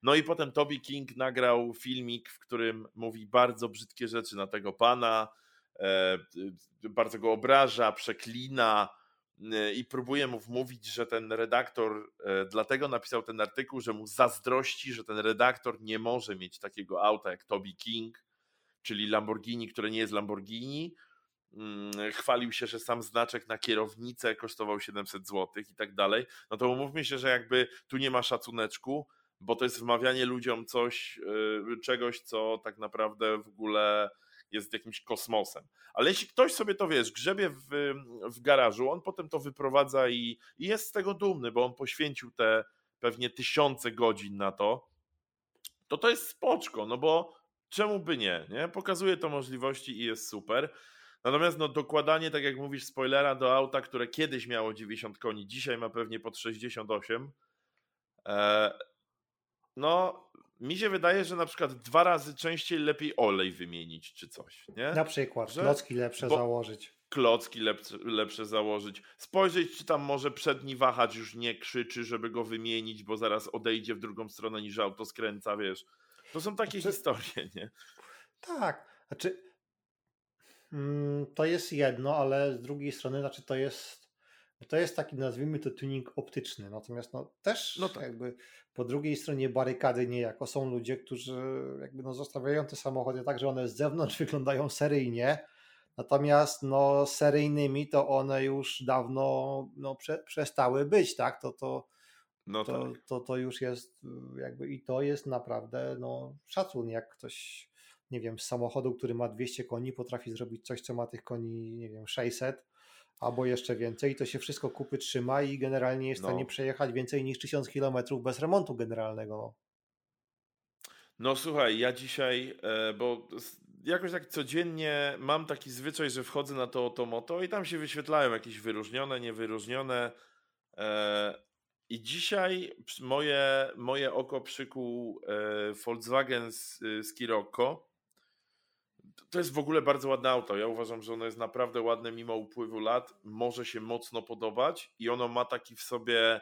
No i potem Toby King nagrał filmik, w którym mówi bardzo brzydkie rzeczy na tego pana, e, bardzo go obraża, przeklina e, i próbuje mu wmówić, że ten redaktor e, dlatego napisał ten artykuł, że mu zazdrości, że ten redaktor nie może mieć takiego auta jak Toby King, czyli Lamborghini, które nie jest Lamborghini. Mm, Chwalił się, że sam znaczek na kierownicę kosztował 700 zł i tak dalej. No to umówmy się, że jakby tu nie ma szacuneczku, bo to jest wmawianie ludziom coś, yy, czegoś, co tak naprawdę w ogóle jest jakimś kosmosem. Ale jeśli ktoś sobie to wiesz, grzebie w, w garażu, on potem to wyprowadza i, i jest z tego dumny, bo on poświęcił te pewnie tysiące godzin na to, to to jest spoczko, no bo czemu by nie, nie? Pokazuje to możliwości i jest super. Natomiast no dokładanie, tak jak mówisz, spoilera do auta, które kiedyś miało 90 koni, dzisiaj ma pewnie pod 68. No, mi się wydaje, że na przykład dwa razy częściej lepiej olej wymienić czy coś, nie? Na przykład, Że- klocki lepsze bo- założyć. klocki lepsze, lepsze założyć, spojrzeć, czy tam może przedni wahacz już nie krzyczy, żeby go wymienić, bo zaraz odejdzie w drugą stronę niż auto skręca, wiesz. To są takie Znaczy- historie, nie? Tak, znaczy mm, to jest jedno, ale z drugiej strony, znaczy to jest to jest taki, nazwijmy to tuning optyczny, natomiast no też No tak. jakby po drugiej stronie barykady niejako. Są ludzie, którzy jakby no zostawiają te samochody tak, że one z zewnątrz wyglądają seryjnie, natomiast no seryjnymi to one już dawno no, prze, przestały być, tak, to to No to, tak. to, to już jest jakby i to jest naprawdę no, szacun, jak ktoś, nie wiem, z samochodu, który ma 200 koni, potrafi zrobić coś, co ma tych koni, nie wiem, 600 albo jeszcze więcej, to się wszystko kupy trzyma i generalnie jest w No. stanie przejechać więcej niż 1000 km bez remontu generalnego. No. No słuchaj, ja dzisiaj, e, bo jakoś tak codziennie mam taki zwyczaj, że wchodzę na to Otomoto i tam się wyświetlają jakieś wyróżnione, niewyróżnione. e, I dzisiaj moje, moje oko przykuł e, Volkswagen z, z Kirokko. To- jest w ogóle bardzo ładne auto. Ja uważam, że ono jest naprawdę ładne mimo upływu lat. Może się mocno podobać i ono ma taki w sobie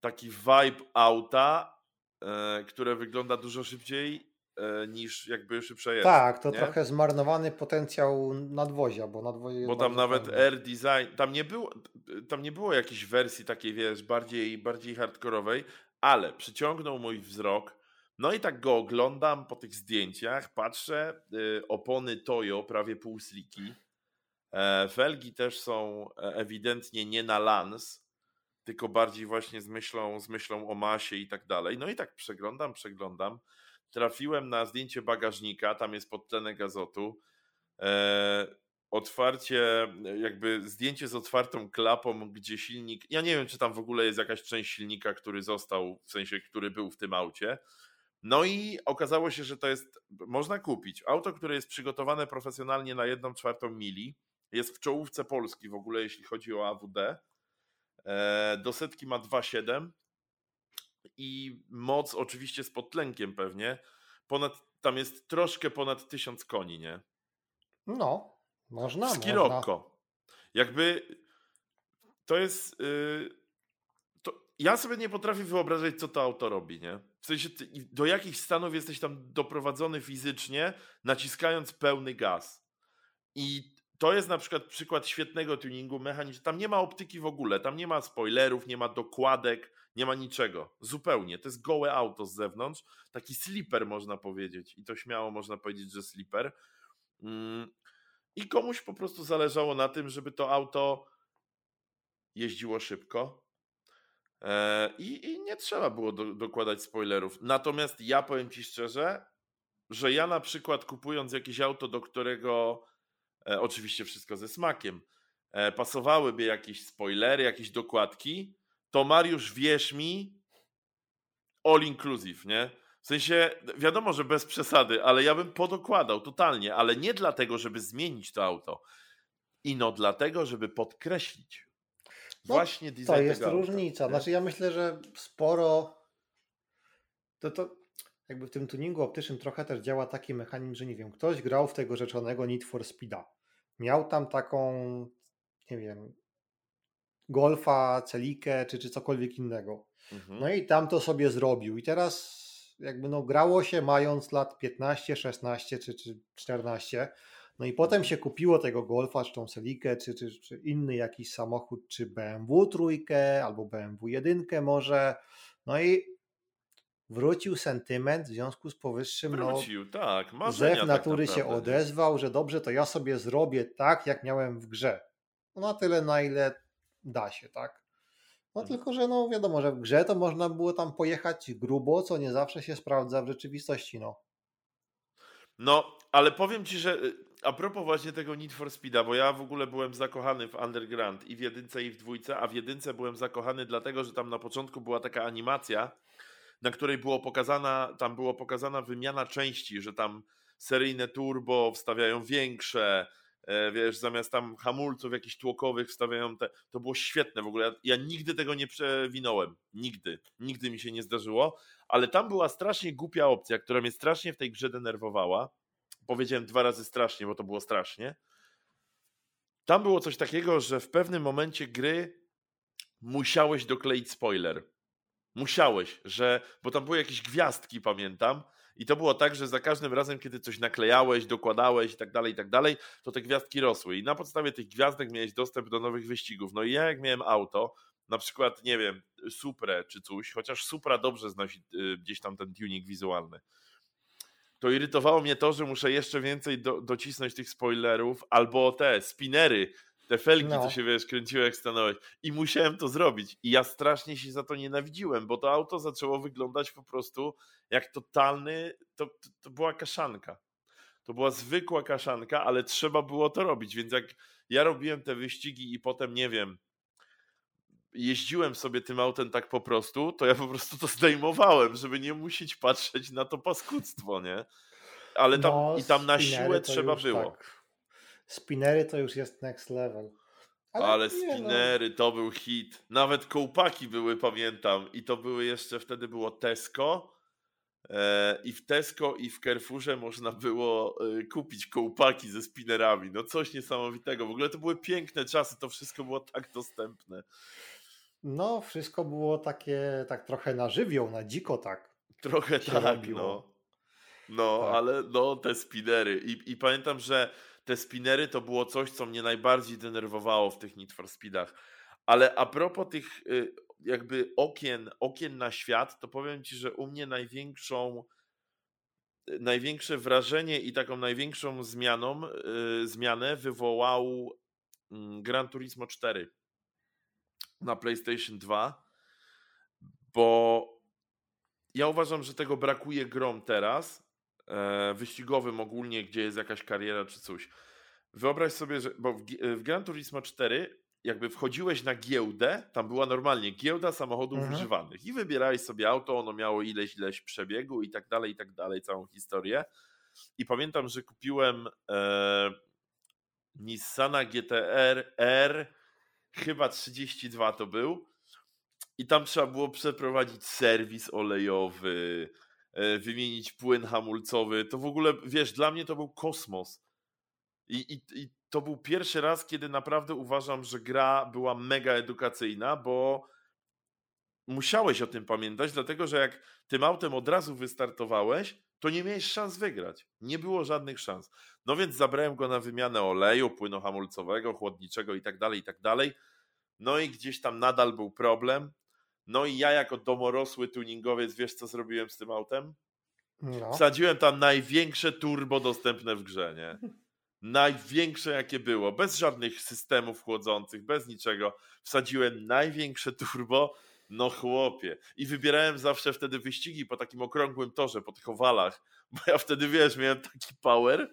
taki vibe auta, e, które wygląda dużo szybciej e, niż jakby szybsze jest. tak, to nie? trochę zmarnowany potencjał nadwozia, bo nadwozie Bo tam nawet fajne. Air Design, tam nie było, tam nie było jakiejś wersji takiej, wiesz, bardziej, bardziej hardkorowej, ale przyciągnął mój wzrok. No i tak go oglądam po tych zdjęciach, patrzę, y, opony Toyo, prawie półsliki. E, felgi też są e, ewidentnie nie na lans, tylko bardziej właśnie z myślą, z myślą o masie i tak dalej. No i tak przeglądam, przeglądam. Trafiłem na zdjęcie bagażnika, tam jest podtlenek azotu. E, otwarcie, jakby zdjęcie z otwartą klapą, gdzie silnik. Ja nie wiem, czy tam w ogóle jest jakaś część silnika, który został, w sensie, który był w tym aucie. No i okazało się, że to jest, można kupić auto, które jest przygotowane profesjonalnie na 1 czwartą mili. Jest w czołówce Polski w ogóle, jeśli chodzi o AWD. E, do setki ma 2,7 i moc oczywiście z podtlenkiem pewnie. Ponad, tam jest troszkę ponad 1000 koni, nie? No, można. Skirocco. Jakby to jest. Yy, to ja sobie nie potrafię wyobrazić, co to auto robi, nie? W sensie, do jakich stanów jesteś tam doprowadzony fizycznie, naciskając pełny gaz. I to jest na przykład przykład świetnego tuningu mechanicznego. Tam nie ma optyki w ogóle, tam nie ma spoilerów, nie ma dokładek, nie ma niczego. Zupełnie. To jest gołe auto z zewnątrz. Taki slipper można powiedzieć. I to śmiało można powiedzieć, że slipper. Mm. I komuś po prostu zależało na tym, żeby to auto jeździło szybko. E, I, i nie trzeba było do, dokładać spoilerów. Natomiast ja powiem Ci szczerze, że ja na przykład kupując jakieś auto, do którego e, oczywiście wszystko ze smakiem, e, pasowałyby jakieś spoilery, jakieś dokładki, to Mariusz, wierz mi, all inclusive, nie? W sensie, wiadomo, że bez przesady, ale ja bym podokładał totalnie, ale nie dlatego, żeby zmienić to auto, ino dlatego, żeby podkreślić no, właśnie design To jest różnica. Auta, znaczy ja myślę, że sporo to, to jakby w tym tuningu optycznym trochę też działa taki mechanizm, że nie wiem, ktoś grał w tego rzeczonego Need for Speeda. Miał tam taką, nie wiem, Golfa, Celikę czy, czy cokolwiek innego. Mhm. No i tam to sobie zrobił. I teraz jakby no grało się mając lat 15, 16 czy, czy 14. No i potem się kupiło tego Golfa, czy tą Celikę, czy, czy, czy inny jakiś samochód, czy BMW trójkę, albo BMW jedynkę może. No i wrócił sentyment w związku z powyższym. No, wrócił, no, tak. Marzenia, zew tak natury tak się odezwał, że dobrze, to ja sobie zrobię tak, jak miałem w grze. No na tyle, na ile da się, tak? No mhm. tylko, że no wiadomo, że w grze to można było tam pojechać grubo, co nie zawsze się sprawdza w rzeczywistości, no. No, ale powiem Ci, że y, a propos właśnie tego Need for Speeda, bo ja w ogóle byłem zakochany w Underground i w jedynce i w dwójce, a w jedynce byłem zakochany dlatego, że tam na początku była taka animacja, na której było pokazana, tam było pokazana wymiana części, że tam seryjne turbo wstawiają większe, e, wiesz, zamiast tam hamulców jakichś tłokowych wstawiają te, to było świetne w ogóle, ja, ja nigdy tego nie przewinąłem, nigdy, nigdy mi się nie zdarzyło, ale tam była strasznie głupia opcja, która mnie strasznie w tej grze denerwowała, powiedziałem dwa razy strasznie, bo to było strasznie, tam było coś takiego, że w pewnym momencie gry musiałeś dokleić spoiler. Musiałeś, że, bo tam były jakieś gwiazdki, pamiętam, i to było tak, że za każdym razem, kiedy coś naklejałeś, dokładałeś i tak dalej, i tak dalej, to te gwiazdki rosły. I na podstawie tych gwiazdek miałeś dostęp do nowych wyścigów. No i ja, jak miałem auto, na przykład, nie wiem, Suprę czy coś, chociaż Supra dobrze znosi y, gdzieś tam ten tuning wizualny, to irytowało mnie to, że muszę jeszcze więcej do, docisnąć tych spoilerów, albo te spinery, te felgi, no. co się wiesz, kręciły jak stanąłeś. I musiałem to zrobić. I ja strasznie się za to nienawidziłem, bo to auto zaczęło wyglądać po prostu jak totalny, to, to, to była kaszanka. To była zwykła kaszanka, ale trzeba było to robić. Więc jak ja robiłem te wyścigi i potem, nie wiem, jeździłem sobie tym autem tak po prostu, to ja po prostu to zdejmowałem, żeby nie musieć patrzeć na to paskudztwo, nie? Ale tam no, i tam na siłę trzeba było. Tak Spinery to już jest next level. Ale, Ale no. spinery no. to był hit. Nawet kołpaki były, pamiętam. I to były jeszcze wtedy było Tesco. E, I w Tesco i w Carrefourze można było e, kupić kołpaki ze spinerami. No coś niesamowitego. W ogóle to były piękne czasy, to wszystko było tak dostępne. No, wszystko było takie, tak trochę na żywioł, na dziko tak. Trochę tak, robiło. no. No, tak. ale no, te spinery. I, I pamiętam, że te spinery to było coś, co mnie najbardziej denerwowało w tych Need for Speedach. Ale a propos tych y, jakby okien, okien na świat, to powiem Ci, że u mnie największą y, największe wrażenie i taką największą zmianą, yy, zmianę wywołał yy, Gran Turismo 4 na PlayStation 2, bo ja uważam, że tego brakuje grom teraz, E, wyścigowym ogólnie, gdzie jest jakaś kariera czy coś. Wyobraź sobie, że bo w, w Gran Turismo 4 jakby wchodziłeś na giełdę, tam była normalnie giełda samochodów mhm. używanych i wybierałeś sobie auto, ono miało ileś, ileś przebiegu i tak dalej, i tak dalej, całą historię. I pamiętam, że kupiłem e, Nissana GTR R, chyba 32 to był i tam trzeba było przeprowadzić serwis olejowy, E, wymienić płyn hamulcowy. To w ogóle, wiesz, dla mnie to był kosmos. I, i, I to był pierwszy raz, kiedy naprawdę uważam, że gra była mega edukacyjna, bo musiałeś o tym pamiętać, dlatego że jak tym autem od razu wystartowałeś, to nie miałeś szans wygrać. Nie było żadnych szans. No więc zabrałem go na wymianę oleju, płynu hamulcowego, chłodniczego i tak dalej, i tak dalej. No i gdzieś tam nadal był problem. No i ja jako domorosły tuningowiec, wiesz co zrobiłem z tym autem? No. Wsadziłem tam największe turbo dostępne w grze, nie? Największe jakie było, bez żadnych systemów chłodzących, bez niczego. Wsadziłem największe turbo, no chłopie. I wybierałem zawsze wtedy wyścigi po takim okrągłym torze, po tych owalach, bo ja wtedy, wiesz, miałem taki power,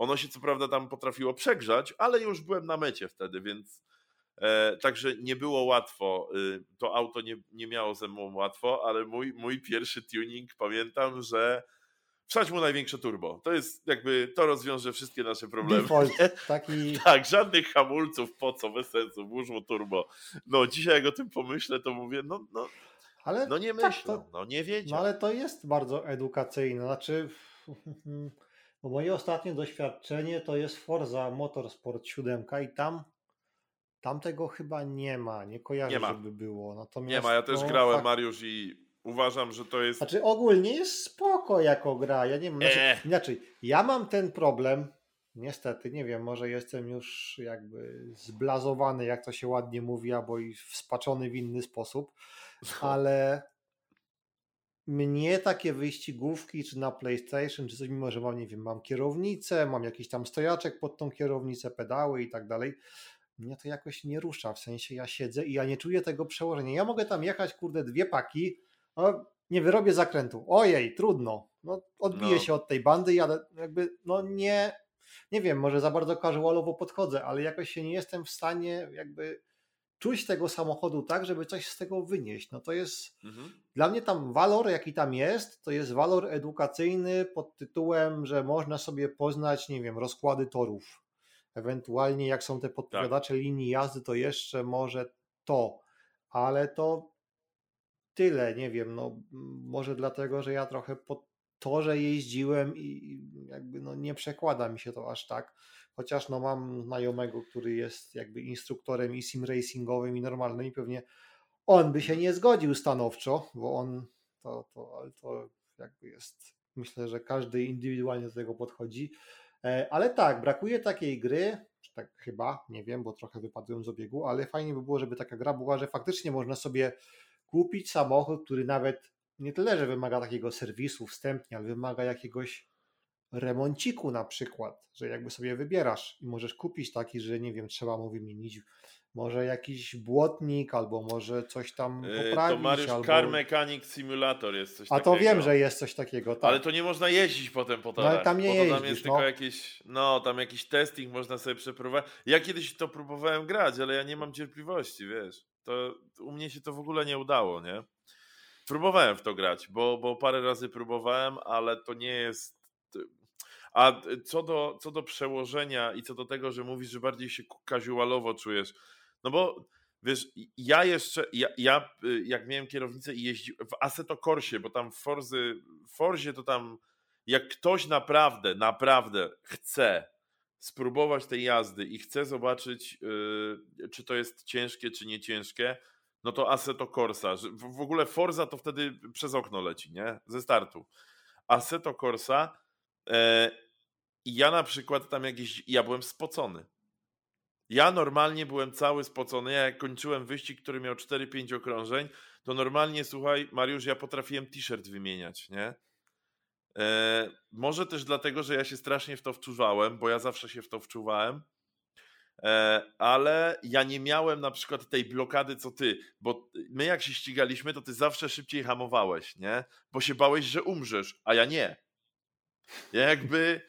Ono się co prawda tam potrafiło przegrzać, ale już byłem na mecie wtedy, więc e, także nie było łatwo. Y, to auto nie, nie miało ze mną łatwo, ale mój, mój pierwszy tuning pamiętam, że wsadź mu największe turbo. To jest jakby, to rozwiąże wszystkie nasze problemy. Default, taki... tak, żadnych hamulców, po co, bez sensu, włóż mu turbo. No dzisiaj jak o tym pomyślę, to mówię, no, no, ale no nie myślę, tak, to... no nie wiedział. No ale to jest bardzo edukacyjne, znaczy bo moje ostatnie doświadczenie to jest Forza Motorsport 7 i tam tam tego chyba nie ma, nie kojarzę, nie ma. żeby było. Natomiast, nie ma, ja też no, grałem fakt... Mariusz i uważam, że to jest... Znaczy ogólnie jest spoko jako gra, ja nie wiem, znaczy, eee. inaczej, ja mam ten problem, niestety, nie wiem, może jestem już jakby zblazowany, jak to się ładnie mówi, albo i wspaczony w inny sposób, ale mnie takie wyścigówki, czy na PlayStation, czy coś, mimo że mam, nie wiem, mam kierownicę, mam jakiś tam stojaczek pod tą kierownicę, pedały i tak dalej, mnie to jakoś nie rusza, w sensie ja siedzę i ja nie czuję tego przełożenia. Ja mogę tam jechać, kurde, dwie paki, no, nie wyrobię zakrętu. Ojej, trudno. No, odbiję no. się od tej bandy, ja jakby, no nie, nie wiem, może za bardzo casualowo podchodzę, ale jakoś się nie jestem w stanie jakby czuć tego samochodu tak, żeby coś z tego wynieść. No to jest mhm. dla mnie tam walor, jaki tam jest, to jest walor edukacyjny pod tytułem, że można sobie poznać, nie wiem, rozkłady torów. Ewentualnie jak są te podpowiadacze tak. linii jazdy, to jeszcze może to, ale to tyle, nie wiem, no może dlatego, że ja trochę po torze jeździłem i jakby no nie przekłada mi się to aż tak. Chociaż no mam znajomego, który jest jakby instruktorem i sim racingowym i normalnym i pewnie on by się nie zgodził stanowczo, bo on to, to, ale to jakby jest, myślę, że każdy indywidualnie do tego podchodzi, e, ale tak, brakuje takiej gry, tak chyba, nie wiem, bo trochę wypadłem z obiegu, ale fajnie by było, żeby taka gra była, że faktycznie można sobie kupić samochód, który nawet nie tyle, że wymaga takiego serwisu wstępnie, ale wymaga jakiegoś remonciku na przykład, że jakby sobie wybierasz i możesz kupić taki, że nie wiem, trzeba mu wymienić może jakiś błotnik, albo może coś tam yy, poprawić. To Mariusz albo... Car Mechanic Simulator jest coś A takiego. to wiem, że jest coś takiego. Tak. Ale to nie można jeździć potem po torach. No, ale tam nie bo jeździsz, tam jest no. tylko jakiś, no tam jakiś testing można sobie przeprowadzić. Ja kiedyś to próbowałem grać, ale ja nie mam cierpliwości, wiesz. To u mnie się to w ogóle nie udało, nie? Próbowałem w to grać, bo, bo parę razy próbowałem, ale to nie jest a co do, co do przełożenia i co do tego, że mówisz, że bardziej się casualowo czujesz, no bo wiesz, ja jeszcze, ja, ja y, jak miałem kierownicę i jeździłem w Assetto Corsie, bo tam w Forzy, w Forzie to tam jak ktoś naprawdę, naprawdę chce spróbować tej jazdy i chce zobaczyć, yy, czy to jest ciężkie, czy nie ciężkie, no to Assetto Corsa. W, w ogóle Forza to wtedy przez okno leci, nie? Ze startu. Assetto Corsa I ja na przykład tam jakieś, ja byłem spocony. Ja normalnie byłem cały spocony. Ja jak kończyłem wyścig, który miał 4-5 okrążeń, to normalnie, słuchaj, Mariusz, ja potrafiłem t-shirt wymieniać, nie? E, może też dlatego, że ja się strasznie w to wczuwałem, bo ja zawsze się w to wczuwałem, e, ale ja nie miałem na przykład tej blokady co ty, bo my jak się ścigaliśmy, to ty zawsze szybciej hamowałeś, nie? Bo się bałeś, że umrzesz, a ja nie. Ja jakby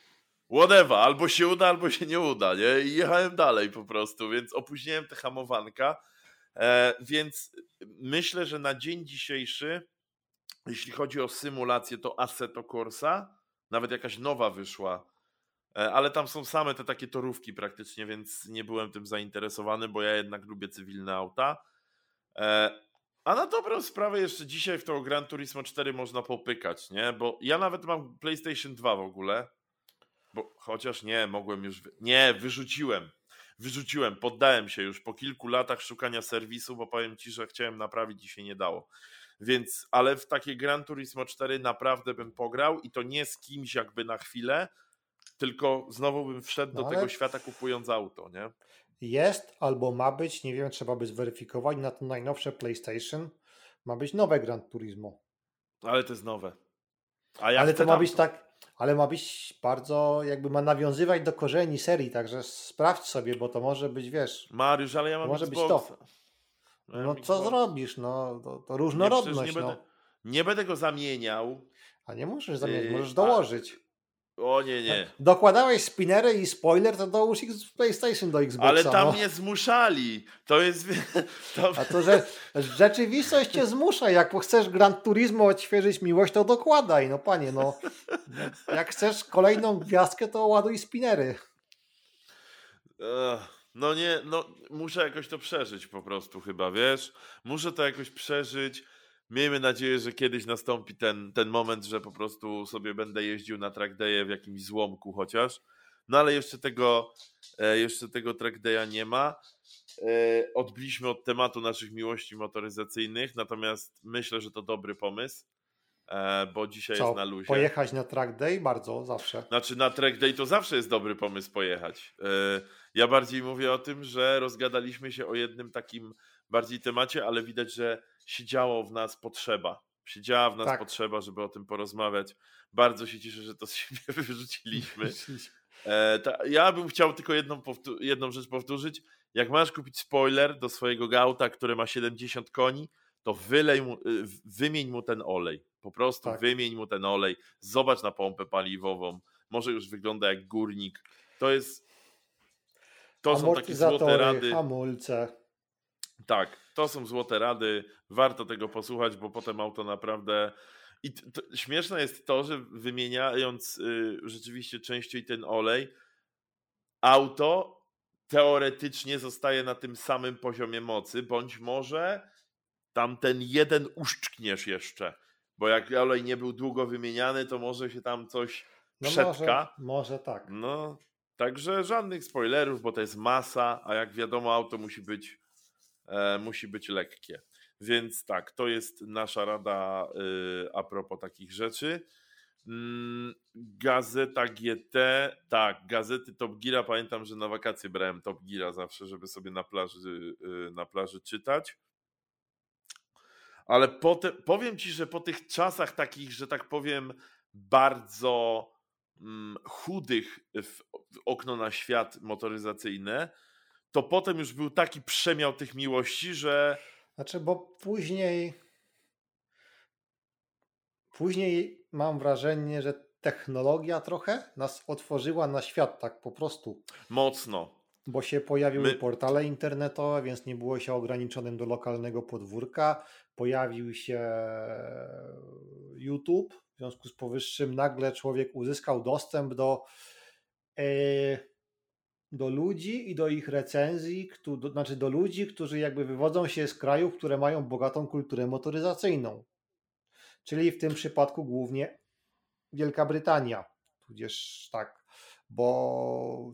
whatever, albo się uda, albo się nie uda, nie? I jechałem dalej po prostu, więc opóźniłem te hamowanka. E, więc myślę, że na dzień dzisiejszy, jeśli chodzi o symulację, to Assetto Corsa, nawet jakaś nowa wyszła, e, ale tam są same te takie torówki praktycznie, więc nie byłem tym zainteresowany, bo ja jednak lubię cywilne auta. E, a na dobrą sprawę jeszcze dzisiaj w to Gran Turismo 4 można popykać, nie? Bo ja nawet mam PlayStation 2 w ogóle. Bo chociaż nie, mogłem już. Nie, wyrzuciłem. Wyrzuciłem, poddałem się już po kilku latach szukania serwisu, bo powiem ci, że chciałem naprawić i się nie dało. Więc, ale w takie Gran Turismo 4 naprawdę bym pograł i to nie z kimś jakby na chwilę, tylko znowu bym wszedł no do tego świata kupując auto, nie? jest albo ma być, nie wiem, trzeba by zweryfikować, na to najnowsze PlayStation ma być nowe Gran Turismo. Ale to jest nowe. ale to ma być tak, ale ma być bardzo, jakby ma nawiązywać do korzeni serii, także sprawdź sobie, bo to może być, wiesz. Mariusz, ale ja mam Może być to. No co zrobisz, no to, to różnorodność. Nie, nie, no. będę, nie będę go zamieniał. A nie możesz zamienić, yy, możesz dołożyć. O nie, nie. Dokładałeś spinery i spoiler, to dołóż X PlayStation do Xboxa. Ale tam no. mnie zmuszali. To jest. To... A to, że rzeczywistość cię zmusza. Jak chcesz Gran Turismo odświeżyć miłość, to dokładaj. No panie, no. Jak chcesz kolejną gwiazdkę, to ładuj spinery. Ech, No nie, no muszę jakoś to przeżyć po prostu chyba, wiesz? Muszę to jakoś przeżyć. Miejmy nadzieję, że kiedyś nastąpi ten, ten moment, że po prostu sobie będę jeździł na track day'e w jakimś złomku chociaż. No ale jeszcze tego, e, jeszcze tego track day'a nie ma. E, Odbiliśmy od tematu naszych miłości motoryzacyjnych, natomiast myślę, że to dobry pomysł, e, bo dzisiaj Co, jest na luzie. pojechać na track day? Bardzo, zawsze. Znaczy na track day to zawsze jest dobry pomysł pojechać. Ja bardziej mówię o tym, że rozgadaliśmy się o jednym takim bardziej temacie, ale widać, że siedziało w nas potrzeba. Siedziała w nas Tak. potrzeba, żeby o tym porozmawiać. Bardzo się cieszę, że to z siebie wyrzuciliśmy. E, ta, ja bym chciał tylko jedną, jedną rzecz powtórzyć. Jak masz kupić spoiler do swojego gauta, który ma 70 koni, to wylej mu, y, wymień mu ten olej. Po prostu Tak. wymień mu ten olej. Zobacz na pompę paliwową. Może już wygląda jak górnik. To jest. To są takie złote rady. hamulce. Tak, to są złote rady. Warto tego posłuchać, bo potem auto naprawdę. I to, śmieszne jest to, że wymieniając y, rzeczywiście częściej ten olej, auto teoretycznie zostaje na tym samym poziomie mocy, bądź może tam ten jeden uszczkniesz jeszcze. Bo jak olej nie był długo wymieniany, to może się tam coś No przetka. może, może tak. No, także żadnych spoilerów, bo to jest masa, a jak wiadomo, auto musi być, e, musi być lekkie. Więc tak, to jest nasza rada y, a propos takich rzeczy. Mm, Gazeta GT, tak, gazety Top Geara. Pamiętam, że na wakacje brałem Top Geara zawsze, żeby sobie na plaży, y, na plaży czytać. Ale potem, powiem ci, że po tych czasach takich, że tak powiem, bardzo chudych w, w okno na świat motoryzacyjne, to potem już był taki przemiał tych miłości, że Znaczy, bo później. Później mam wrażenie, że technologia trochę nas otworzyła na świat, tak po prostu. mocno. Bo się pojawiły My- portale internetowe, więc nie było się ograniczonym do lokalnego podwórka. Pojawił się YouTube. W związku z powyższym nagle człowiek uzyskał dostęp do, e, do ludzi i do ich recenzji, któ- do, znaczy do ludzi, którzy jakby wywodzą się z krajów, które mają bogatą kulturę motoryzacyjną. Czyli w tym przypadku głównie Wielka Brytania, tudzież tak, bo,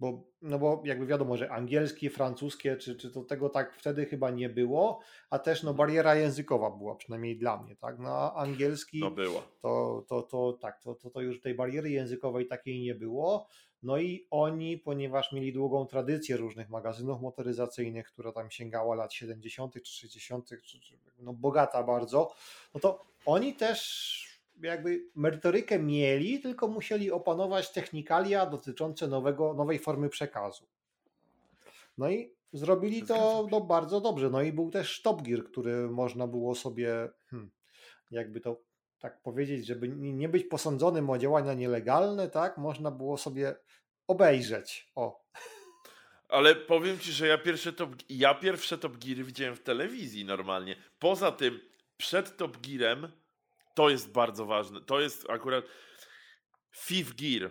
bo, no bo jakby wiadomo, że angielskie, francuskie, czy, czy to tego tak wtedy chyba nie było, a też no bariera językowa była, przynajmniej dla mnie, tak, no angielski No było. to, to, to tak, to, to, to już tej bariery językowej takiej nie było. No i oni, ponieważ mieli długą tradycję różnych magazynów motoryzacyjnych, która tam sięgała lat 70. czy 60., czy, czy, no bogata bardzo, no to oni też jakby merytorykę mieli, tylko musieli opanować technikalia dotyczące nowego, nowej formy przekazu. No i zrobili to no, bardzo dobrze. No i był też Top Gear, który można było sobie, hmm, jakby to tak powiedzieć, żeby nie nie być posądzonym o działania nielegalne, tak, można było sobie obejrzeć. O, Ale powiem ci, że ja pierwsze top, ja pierwsze Top Geary widziałem w telewizji normalnie. Poza tym, przed Top Gearem, to jest bardzo ważne. To jest akurat Fifth Gear.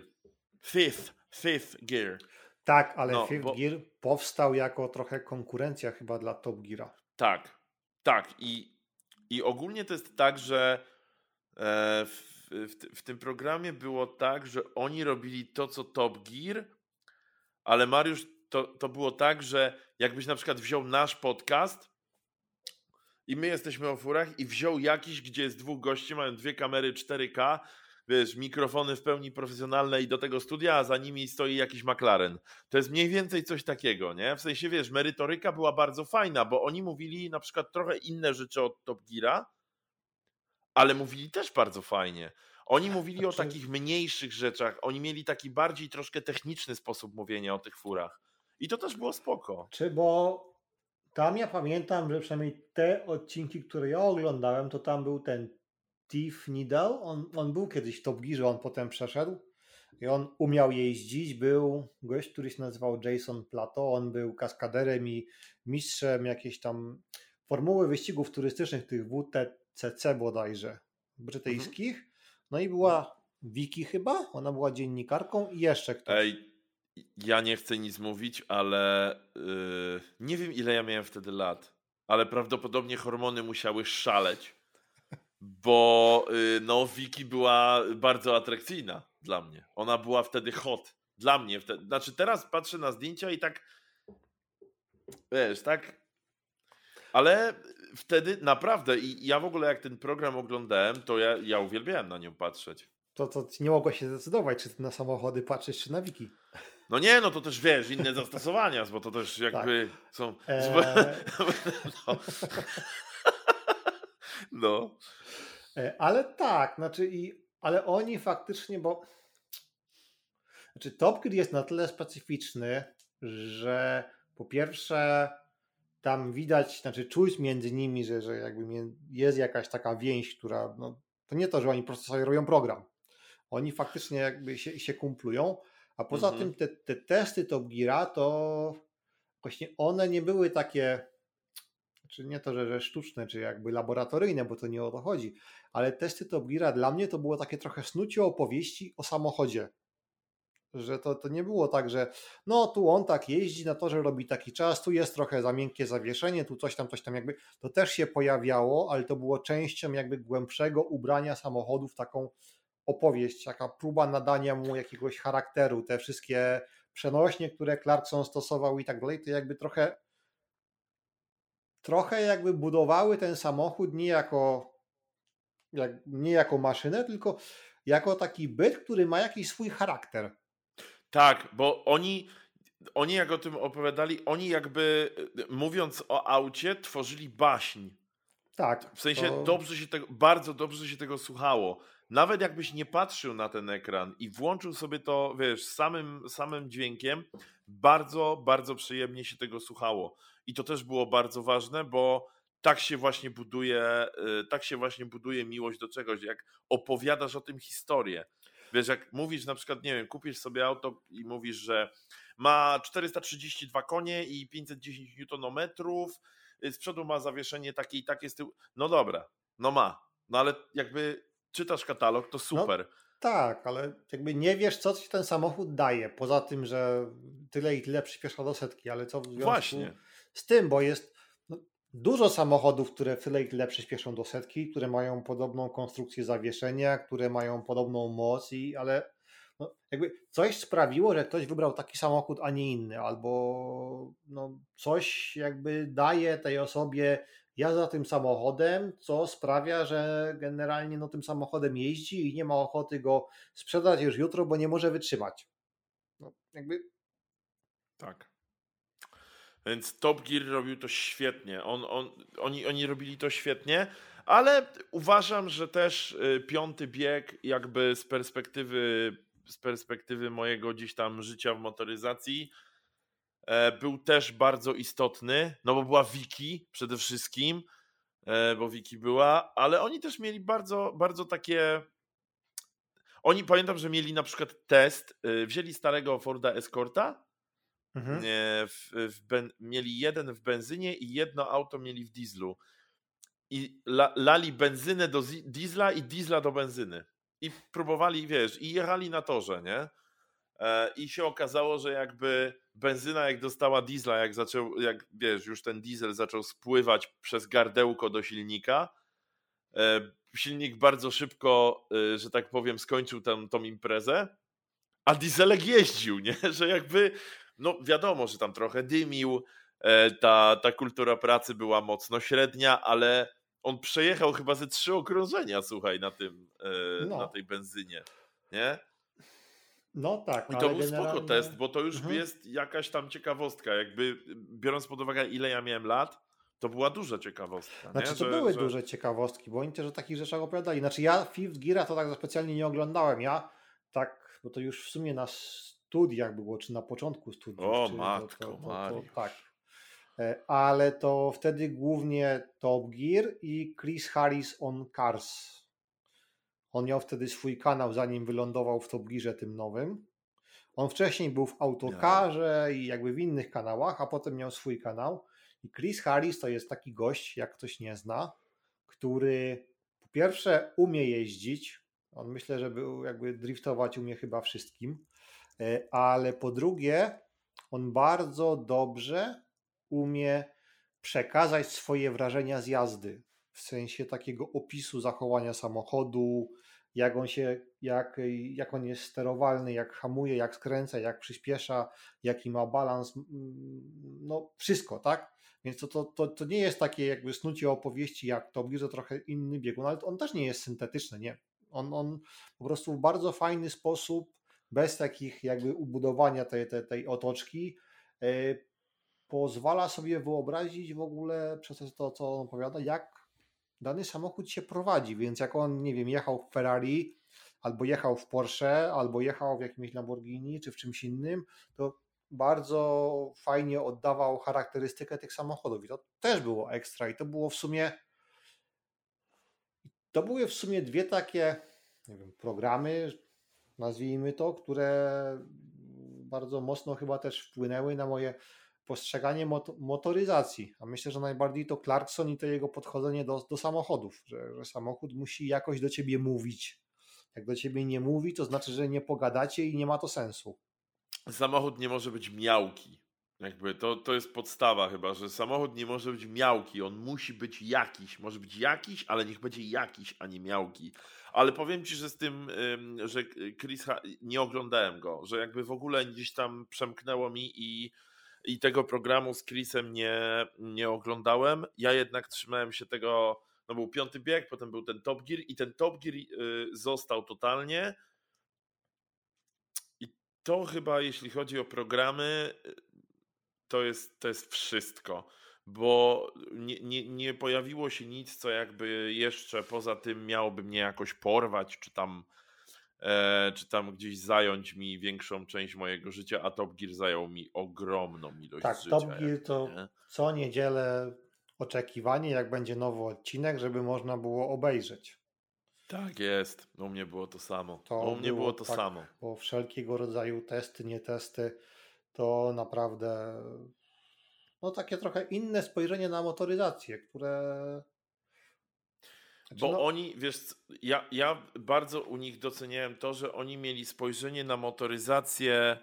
Fifth, Fifth Gear. tak, ale No, Fifth bo- Gear powstał jako trochę konkurencja chyba dla Top Geara. Tak, tak. I, i ogólnie to jest tak, że e, w, w, w tym programie było tak, że oni robili to, co Top Gear, ale Mariusz, to, to było tak, że jakbyś na przykład wziął nasz podcast i my jesteśmy o furach i wziął jakiś, gdzie jest dwóch gości, mają dwie kamery 4K, wiesz, mikrofony w pełni profesjonalne i do tego studia, a za nimi stoi jakiś McLaren. To jest mniej więcej coś takiego, nie? W sensie, wiesz, merytoryka była bardzo fajna, bo oni mówili na przykład trochę inne rzeczy od Top Geara, ale mówili też bardzo fajnie. Oni mówili o Znaczy- takich mniejszych rzeczach, oni mieli taki bardziej troszkę techniczny sposób mówienia o tych furach. I to też było spoko. Czy bo tam ja pamiętam, że przynajmniej te odcinki, które ja oglądałem, to tam był ten Steve Needle, on, on był kiedyś w Top Gearze, on potem przeszedł i on umiał jeździć, był gość, który się nazywał Jason Plato, on był kaskaderem i mistrzem jakiejś tam formuły wyścigów turystycznych, tych WTCC bodajże, brytyjskich. Mhm. No i była Wiki chyba, ona była dziennikarką i jeszcze ktoś. Ej, ja nie chcę nic mówić, ale yy, nie wiem ile ja miałem wtedy lat, ale prawdopodobnie hormony musiały szaleć, bo yy, no Wiki była bardzo atrakcyjna dla mnie. Ona była wtedy hot. Dla mnie. Wtedy. Znaczy teraz patrzę na zdjęcia i tak wiesz, tak ale wtedy naprawdę i ja w ogóle jak ten program oglądałem, to ja, ja uwielbiałem na nią patrzeć. To, to nie mogło się zdecydować, czy na samochody patrzeć, czy na wiki. No nie, no to też wiesz, inne zastosowania, bo to też jakby tak. są. Eee... No. no. E, ale tak, znaczy i, ale oni faktycznie, bo znaczy Top Gear jest na tyle specyficzny, że po pierwsze tam widać, znaczy czuć między nimi, że, że jakby jest jakaś taka więź, która, no, to nie to, że oni po prostu sobie robią program. Oni faktycznie jakby się, się kumplują, a poza mhm. tym te, te testy Top Geara to właśnie one nie były takie, czy nie to, że, że sztuczne, czy jakby laboratoryjne, bo to nie o to chodzi, ale testy Top Geara dla mnie to było takie trochę snucie opowieści o samochodzie. Że to, to nie było tak, że no tu on tak jeździ na to, że robi taki czas, tu jest trochę za miękkie zawieszenie, tu coś tam, coś tam jakby. To też się pojawiało, ale to było częścią jakby głębszego ubrania samochodów taką opowieść, taka próba nadania mu jakiegoś charakteru, te wszystkie przenośnie, które Clarkson stosował i tak dalej, to jakby trochę trochę jakby budowały ten samochód nie jako jak, nie jako maszynę, tylko jako taki byt, który ma jakiś swój charakter. Tak, bo oni oni jak o tym opowiadali, oni jakby mówiąc o aucie, tworzyli baśń. Tak. W sensie to... dobrze się tego, bardzo dobrze się tego słuchało nawet jakbyś nie patrzył na ten ekran i włączył sobie to, wiesz, samym, samym dźwiękiem, bardzo, bardzo przyjemnie się tego słuchało. I to też było bardzo ważne, bo tak się właśnie buduje, y, tak się właśnie buduje miłość do czegoś, jak opowiadasz o tym historię. Wiesz, jak mówisz na przykład, nie wiem, kupisz sobie auto i mówisz, że ma 432 konie i 510 Nm, y, z przodu ma zawieszenie takie i takie z tyłu. No dobra, no ma. No ale jakby czytasz katalog, to no super. No, tak, ale jakby nie wiesz, co ci ten samochód daje, poza tym, że tyle i tyle przyspiesza do setki, ale co w związku Właśnie. z tym, bo jest no, dużo samochodów, które tyle i tyle przyspieszą do setki, które mają podobną konstrukcję zawieszenia, które mają podobną moc, i, ale no, jakby coś sprawiło, że ktoś wybrał taki samochód, a nie inny, albo no, coś jakby daje tej osobie jazda tym samochodem, co sprawia, że generalnie no, tym samochodem jeździ i nie ma ochoty go sprzedać już jutro, bo nie może wytrzymać. No, jakby. Tak. Więc Top Gear robił to świetnie. On, on, oni, oni robili to świetnie, ale uważam, że też y, piąty bieg, jakby z perspektywy, z perspektywy mojego gdzieś tam życia w motoryzacji, był też bardzo istotny, no bo była Wiki przede wszystkim, e, bo Wiki była, ale oni też mieli bardzo, bardzo takie. Oni pamiętam, że mieli na przykład test, e, wzięli starego Forda Escorta, mhm. w, w ben, mieli jeden w benzynie i jedno auto mieli w dieslu. I la, lali benzynę do diesla i diesla do benzyny. I próbowali, wiesz, i jechali na torze, nie? I się okazało, że jakby benzyna jak dostała diesla, jak zaczął, jak wiesz, już ten diesel zaczął spływać przez gardełko do silnika, e, silnik bardzo szybko, e, że tak powiem, skończył tam tą imprezę, a dieselek jeździł, nie? Że jakby, no wiadomo, że tam trochę dymił, e, ta, ta kultura pracy była mocno średnia, ale on przejechał chyba ze trzy okrążenia, słuchaj, na tym, no. na tej benzynie, nie? No tak. I to był generalnie... spoko test, bo to już mhm. jest jakaś tam ciekawostka. Jakby biorąc pod uwagę, ile ja miałem lat, to była duża ciekawostka. Znaczy, nie? to że, były że... duże ciekawostki, bo oni też o takich rzeczach opowiadali. Znaczy, ja Fifth Geara to tak specjalnie nie oglądałem. Ja tak, bo to już w sumie na studiach było, czy na początku studiów. O, czy, matko, to, to, to, tak. E, ale to wtedy głównie Top Gear i Chris Harris on Cars On miał wtedy swój kanał, zanim wylądował w Gearze tym nowym. On wcześniej był w Autokarze i jakby w innych kanałach, a potem miał swój kanał. I Chris Harris to jest taki gość, jak ktoś nie zna, który po pierwsze umie jeździć. On myślę, że był jakby driftować umie chyba wszystkim, e, ale po drugie, on bardzo dobrze umie przekazać swoje wrażenia z jazdy, w sensie takiego opisu zachowania samochodu, jak on się, jak, jak on jest sterowalny, jak hamuje, jak skręca, jak przyspiesza, jaki ma balans, no wszystko, tak? Więc to, to, to, to nie jest takie jakby snucie opowieści jak to to trochę inny biegun, ale on też nie jest syntetyczny, nie? On, on po prostu w bardzo fajny sposób, bez takich jakby ubudowania tej, tej, tej otoczki, yy, pozwala sobie wyobrazić w ogóle przez to, co on opowiada, jak dany samochód się prowadzi, więc jak on, nie wiem, jechał w Ferrari, albo jechał w Porsche, albo jechał w jakimś Lamborghini, czy w czymś innym, to bardzo fajnie oddawał charakterystykę tych samochodów. I to też było ekstra. I to było w sumie to były w sumie dwie takie nie wiem, programy, nazwijmy to, które bardzo mocno chyba też wpłynęły na moje postrzeganie motoryzacji, a myślę, że najbardziej to Clarkson i to jego podchodzenie do, do samochodów, że, że samochód musi jakoś do ciebie mówić. Jak do ciebie nie mówi, to znaczy, że nie pogadacie i nie ma to sensu. Samochód nie może być miałki. Jakby to, to jest podstawa chyba, że samochód nie może być miałki, on musi być jakiś. Może być jakiś, ale niech będzie jakiś, a nie miałki. Ale powiem ci, że z tym, że Chris, nie oglądałem go, że jakby w ogóle gdzieś tam przemknęło mi i i tego programu z Chrisem nie, nie oglądałem. Ja jednak trzymałem się tego, no był piąty bieg, potem był ten Top Gear i ten Top Gear y, został totalnie. I to chyba, jeśli chodzi o programy, y, to jest, to jest wszystko, bo nie, nie, nie pojawiło się nic, co jakby jeszcze poza tym miałoby mnie jakoś porwać, czy tam czy tam gdzieś zająć mi większą część mojego życia, a Top Gear zajął mi ogromną ilość tak, życia. Tak, Top Gear to nie? co niedzielę oczekiwanie, jak będzie nowy odcinek, żeby można było obejrzeć. Tak jest. U mnie było to samo. To U mnie było, było to tak, samo. Bo wszelkiego rodzaju testy, nie testy, to naprawdę no takie trochę inne spojrzenie na motoryzację, które Bo no... oni, wiesz, ja, ja bardzo u nich doceniałem to, że oni mieli spojrzenie na motoryzację.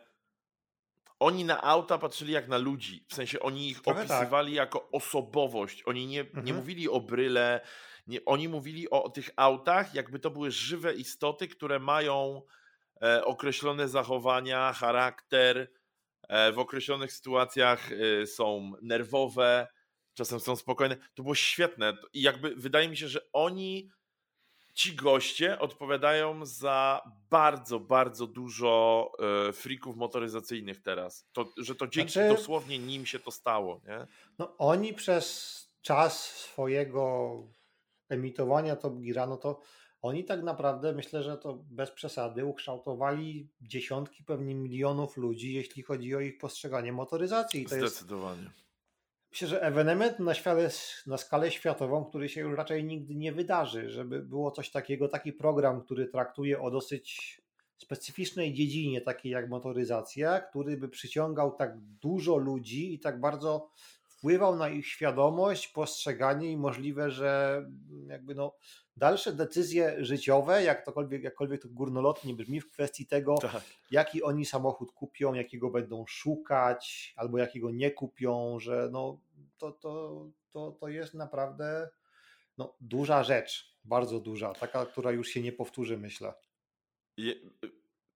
Oni na auta patrzyli jak na ludzi. W sensie oni ich Trochę tak. opisywali tak. jako osobowość. Oni nie, mhm. nie mówili o bryle. Nie, oni mówili o, o tych autach, jakby to były żywe istoty, które mają e, określone zachowania, charakter. E, w określonych sytuacjach e, są nerwowe czasem są spokojne. To było świetne i jakby wydaje mi się, że oni, ci goście odpowiadają za bardzo, bardzo dużo e, frików motoryzacyjnych teraz. To, że to dzięki znaczy, dosłownie nim się to stało, nie? No oni przez czas swojego emitowania Top Geara, no to oni tak naprawdę, myślę, że to bez przesady, ukształtowali dziesiątki, pewnie milionów ludzi, jeśli chodzi o ich postrzeganie motoryzacji. I to Zdecydowanie. Jest Myślę, że ewenement na, świale, na skalę światową, który się już raczej nigdy nie wydarzy, żeby było coś takiego, taki program, który traktuje o dosyć specyficznej dziedzinie, takiej jak motoryzacja, który by przyciągał tak dużo ludzi i tak bardzo wpływał na ich świadomość, postrzeganie i możliwe, że jakby no dalsze decyzje życiowe, jak tokolwiek, jakkolwiek to górnolotnie brzmi, w kwestii tego, tak. jaki oni samochód kupią, jakiego będą szukać, albo jakiego nie kupią, że no to, to, to, to jest naprawdę no, duża rzecz, bardzo duża, taka, która już się nie powtórzy, myślę. Je,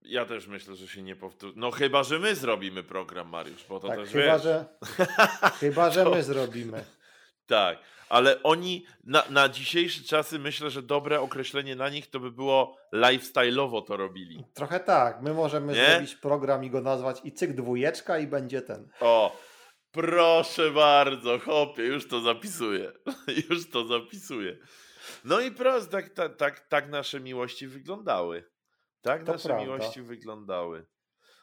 ja też myślę, że się nie powtórzy. No chyba, że my zrobimy program, Mariusz, bo to tak, też chyba, wiesz. że Chyba, że to... my zrobimy. Tak, ale oni na, na dzisiejsze czasy myślę, że dobre określenie na nich to by było lifestyle'owo to robili. Trochę tak. My możemy Nie? zrobić program i go nazwać i cyk dwójeczka i będzie ten. O, proszę bardzo, chopie, już to zapisuję. już to zapisuję. No i prosto, tak, tak, tak, tak nasze miłości wyglądały. Tak to nasze prawda. miłości wyglądały.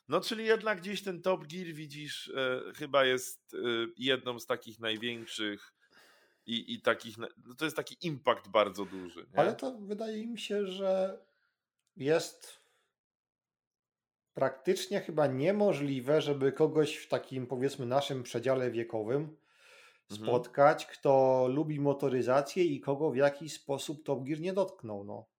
No, czyli jednak gdzieś ten Top Gear, widzisz, e, chyba jest e, jedną z takich największych i, i takich, no to jest taki impact bardzo duży. Nie? Ale to wydaje mi się, że jest praktycznie chyba niemożliwe, żeby kogoś w takim powiedzmy naszym przedziale wiekowym mhm. spotkać, mhm. kto lubi motoryzację i kogo w jakiś sposób Top Gear nie dotknął. No.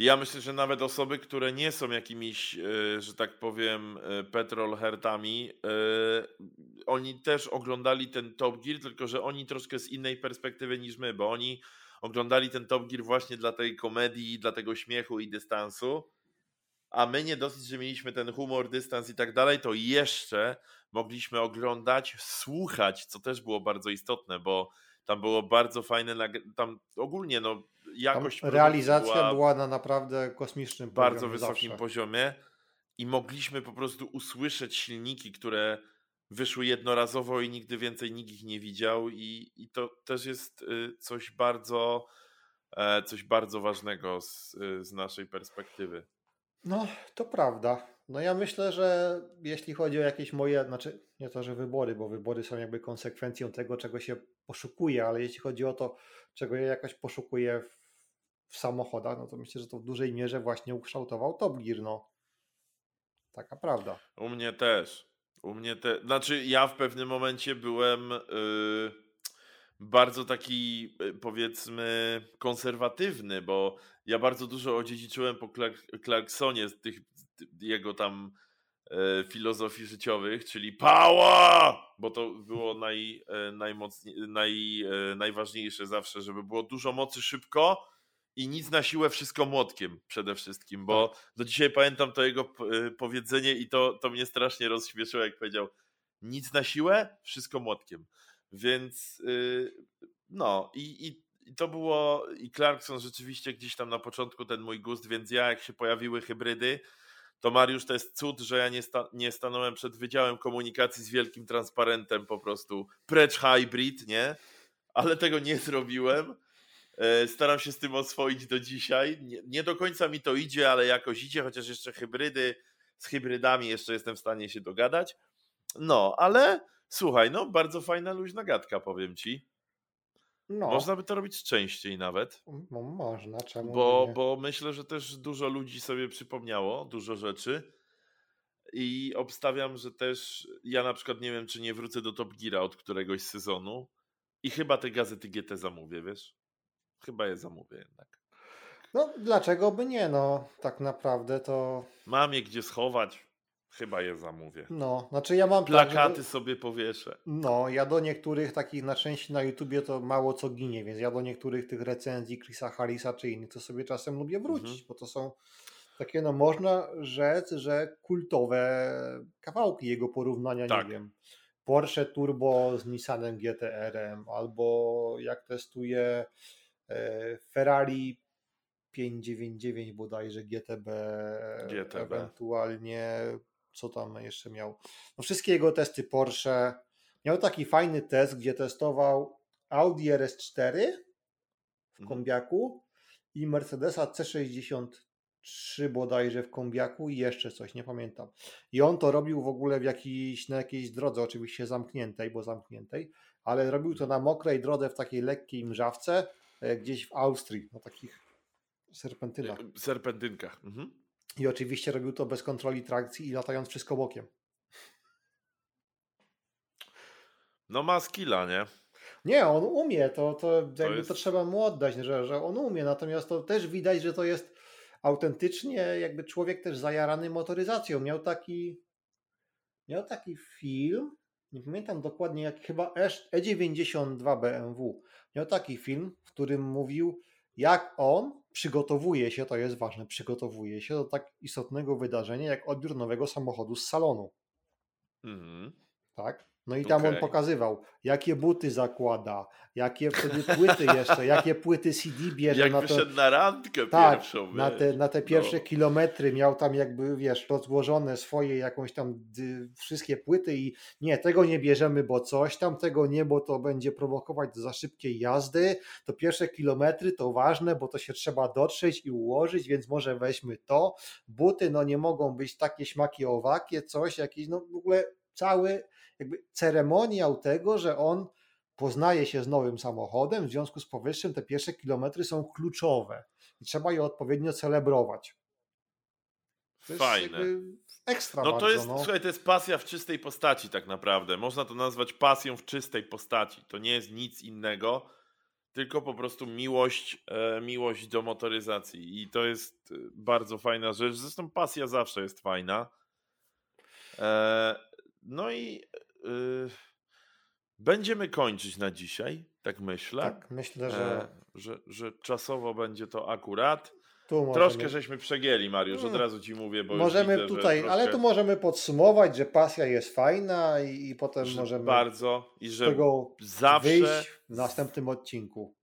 Ja myślę, że nawet osoby, które nie są jakimiś, e, że tak powiem, e, petrol hertami, e, oni też oglądali ten Top Gear, tylko że oni troszkę z innej perspektywy niż my, bo oni oglądali ten Top Gear właśnie dla tej komedii, dla tego śmiechu i dystansu, a my nie dosyć, że mieliśmy ten humor, dystans i tak dalej, to jeszcze mogliśmy oglądać, słuchać, co też było bardzo istotne, bo tam było bardzo fajne, tam ogólnie no jakość realizacja była, była, na naprawdę kosmicznym poziomie. Bardzo wysokim zawsze. poziomie i mogliśmy po prostu usłyszeć silniki, które wyszły jednorazowo i nigdy więcej nikt ich nie widział i, i to też jest y, coś bardzo e, coś bardzo ważnego z, y, z naszej perspektywy. No, to prawda. No ja myślę, że jeśli chodzi o jakieś moje, znaczy nie to, że wybory, bo wybory są jakby konsekwencją tego, czego się poszukuje, ale jeśli chodzi o to, czego ja jakoś poszukuję w, samochodach, no to myślę, że to w dużej mierze właśnie ukształtował Top Gear, no. Taka prawda. U mnie też. U mnie te, znaczy ja w pewnym momencie byłem yy, bardzo taki yy, powiedzmy konserwatywny, bo ja bardzo dużo odziedziczyłem po Clark, Clarksonie z tych jego tam yy, filozofii życiowych, czyli power, bo to było naj, e, najmocniej, naj, najważniejsze zawsze, żeby było dużo mocy szybko, i nic na siłę, wszystko młotkiem przede wszystkim, bo tak. do dzisiaj pamiętam to jego y, powiedzenie i to, to mnie strasznie rozśmieszyło, jak powiedział nic na siłę, wszystko młotkiem. Więc yy, no i, i, i, to było i Clarkson rzeczywiście gdzieś tam na początku ten mój gust, więc ja jak się pojawiły hybrydy, to Mariusz to jest cud, że ja nie, sta nie stanąłem przed Wydziałem Komunikacji z wielkim transparentem po prostu precz hybrid, nie? Ale tego nie zrobiłem staram się z tym oswoić do dzisiaj. Nie, nie, do końca mi to idzie, ale jakoś idzie, chociaż jeszcze hybrydy, z hybrydami jeszcze jestem w stanie się dogadać. No, ale słuchaj, no bardzo fajna luźna gadka, powiem ci. No. Można by to robić częściej nawet. No, można, czemu bo, nie? bo myślę, że też dużo ludzi sobie przypomniało, dużo rzeczy. I obstawiam, że też ja na przykład nie wiem, czy nie wrócę do Top Geara od któregoś sezonu. I chyba te gazety GT zamówię, wiesz? Chyba je zamówię jednak. No, dlaczego by nie? No, tak naprawdę to. Mam je gdzie schować. Chyba je zamówię. No, znaczy ja mam. Plakaty tak, sobie powieszę. No, ja do niektórych takich na części na YouTubie to mało co ginie, więc ja do niektórych tych recenzji Chrisa Harrisa czy innych to sobie czasem lubię wrócić, mhm. bo to są takie, no można rzec, że kultowe kawałki jego porównania, tak. nie wiem. Porsche Turbo z Nissanem GTR-em, albo jak testuje Ferrari 599 bodajże GTB, GTB, ewentualnie co tam jeszcze miał. No wszystkie jego testy Porsche. Miał taki fajny test, gdzie testował Audi RS4 w mhm. kombiaku i Mercedesa C63 bodajże w kombiaku i jeszcze coś, nie pamiętam. I on to robił w ogóle w jakiejś, na jakiejś drodze, oczywiście zamkniętej, bo zamkniętej, ale robił to na mokrej drodze w takiej lekkiej mrzawce E, gdzieś w Austrii, na takich serpentynach. E, serpentynkach. Mhm. I oczywiście robił to bez kontroli trakcji i latając wszystko bokiem. No ma skilla, nie? Nie, on umie, to, to, to, jest... to trzeba mu oddać, że, że on umie, natomiast to też widać, że to jest autentycznie jakby człowiek też zajarany motoryzacją. Miał taki miał taki film, nie pamiętam dokładnie jak chyba E92 BMW. Miał taki film, w którym mówił, jak on przygotowuje się, to jest ważne, przygotowuje się do tak istotnego wydarzenia, jak odbiór nowego samochodu z salonu. Mhm. Tak? No i tam okay. on pokazywał, jakie buty zakłada, jakie wtedy płyty jeszcze, jakie płyty CD bierze. Jak na wyszedł to, na randkę tak, pierwszą. Na te, na te pierwsze no. kilometry miał tam jakby, wiesz, rozłożone swoje jakąś tam dy, wszystkie płyty i nie, tego nie bierzemy, bo coś tam, tego nie, bo to będzie prowokować do za szybkiej jazdy. To pierwsze kilometry to ważne, bo to się trzeba dotrzeć i ułożyć, więc może weźmy to. Buty no nie mogą być takie śmaki owakie, coś, jakieś, no w ogóle cały jakby ceremoniał tego, że on poznaje się z nowym samochodem, w związku z powyższym te pierwsze kilometry są kluczowe i trzeba je odpowiednio celebrować. To Fajne. Ekstra no bardzo, to jest, no. słuchaj, to jest pasja w czystej postaci tak naprawdę. Można to nazwać pasją w czystej postaci. To nie jest nic innego, tylko po prostu miłość, e, miłość do motoryzacji. I to jest e, bardzo fajna rzecz. Zresztą pasja zawsze jest fajna. E, no i e, będziemy kończyć na dzisiaj, tak myślę. Tak, myślę, że... E, że, że czasowo będzie to akurat. Tu Troszkę możemy- żeśmy przegięli, Mariusz, od Mm. razu ci mówię, bo Możemy widzę, tutaj, troszkę, ale tu możemy podsumować, że pasja jest fajna i, i potem że możemy bardzo i że tego zawsze wyjść w następnym odcinku.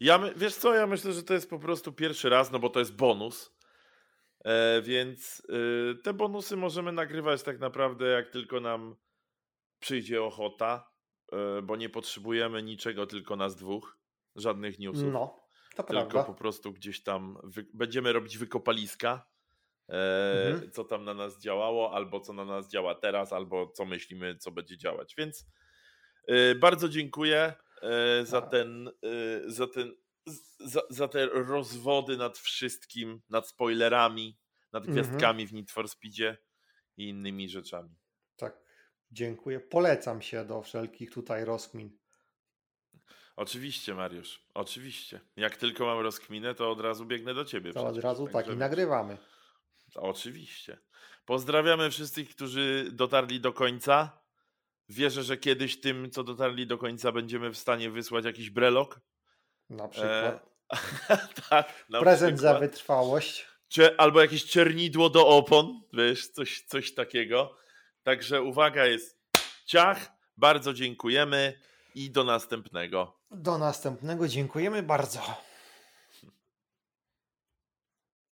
Ja my, wiesz co, ja myślę, że to jest po prostu pierwszy raz, no bo to jest bonus. E, więc y, te bonusy możemy nagrywać tak naprawdę jak tylko nam przyjdzie ochota, e, bo nie potrzebujemy niczego tylko nas dwóch, żadnych newsów. No, to tylko prawda. po prostu gdzieś tam będziemy robić wykopaliska, e, Mhm. co tam na nas działało, albo co na nas działa teraz, albo co myślimy, co będzie działać. Więc e, bardzo dziękuję e, za Tak. ten, e, za ten, za, za te rozwody nad wszystkim, nad spoilerami, nad Mhm. gwiazdkami w Need for Speedzie i innymi rzeczami. Tak, dziękuję. Polecam się do wszelkich tutaj rozkmin. Oczywiście, Mariusz, oczywiście. Jak tylko mam rozkminę, to od razu biegnę do ciebie. To od razu tak Także i nagrywamy. Oczywiście. Pozdrawiamy wszystkich, którzy dotarli do końca. Wierzę, że kiedyś tym, co dotarli do końca, będziemy w stanie wysłać jakiś brelok. Na przykład. tak, na Prezent za przykład. wytrwałość. Cie- albo jakieś ciernidło do opon, wiesz, coś, coś takiego. Także uwaga jest ciach. Bardzo dziękujemy i do następnego. Do następnego. Dziękujemy bardzo.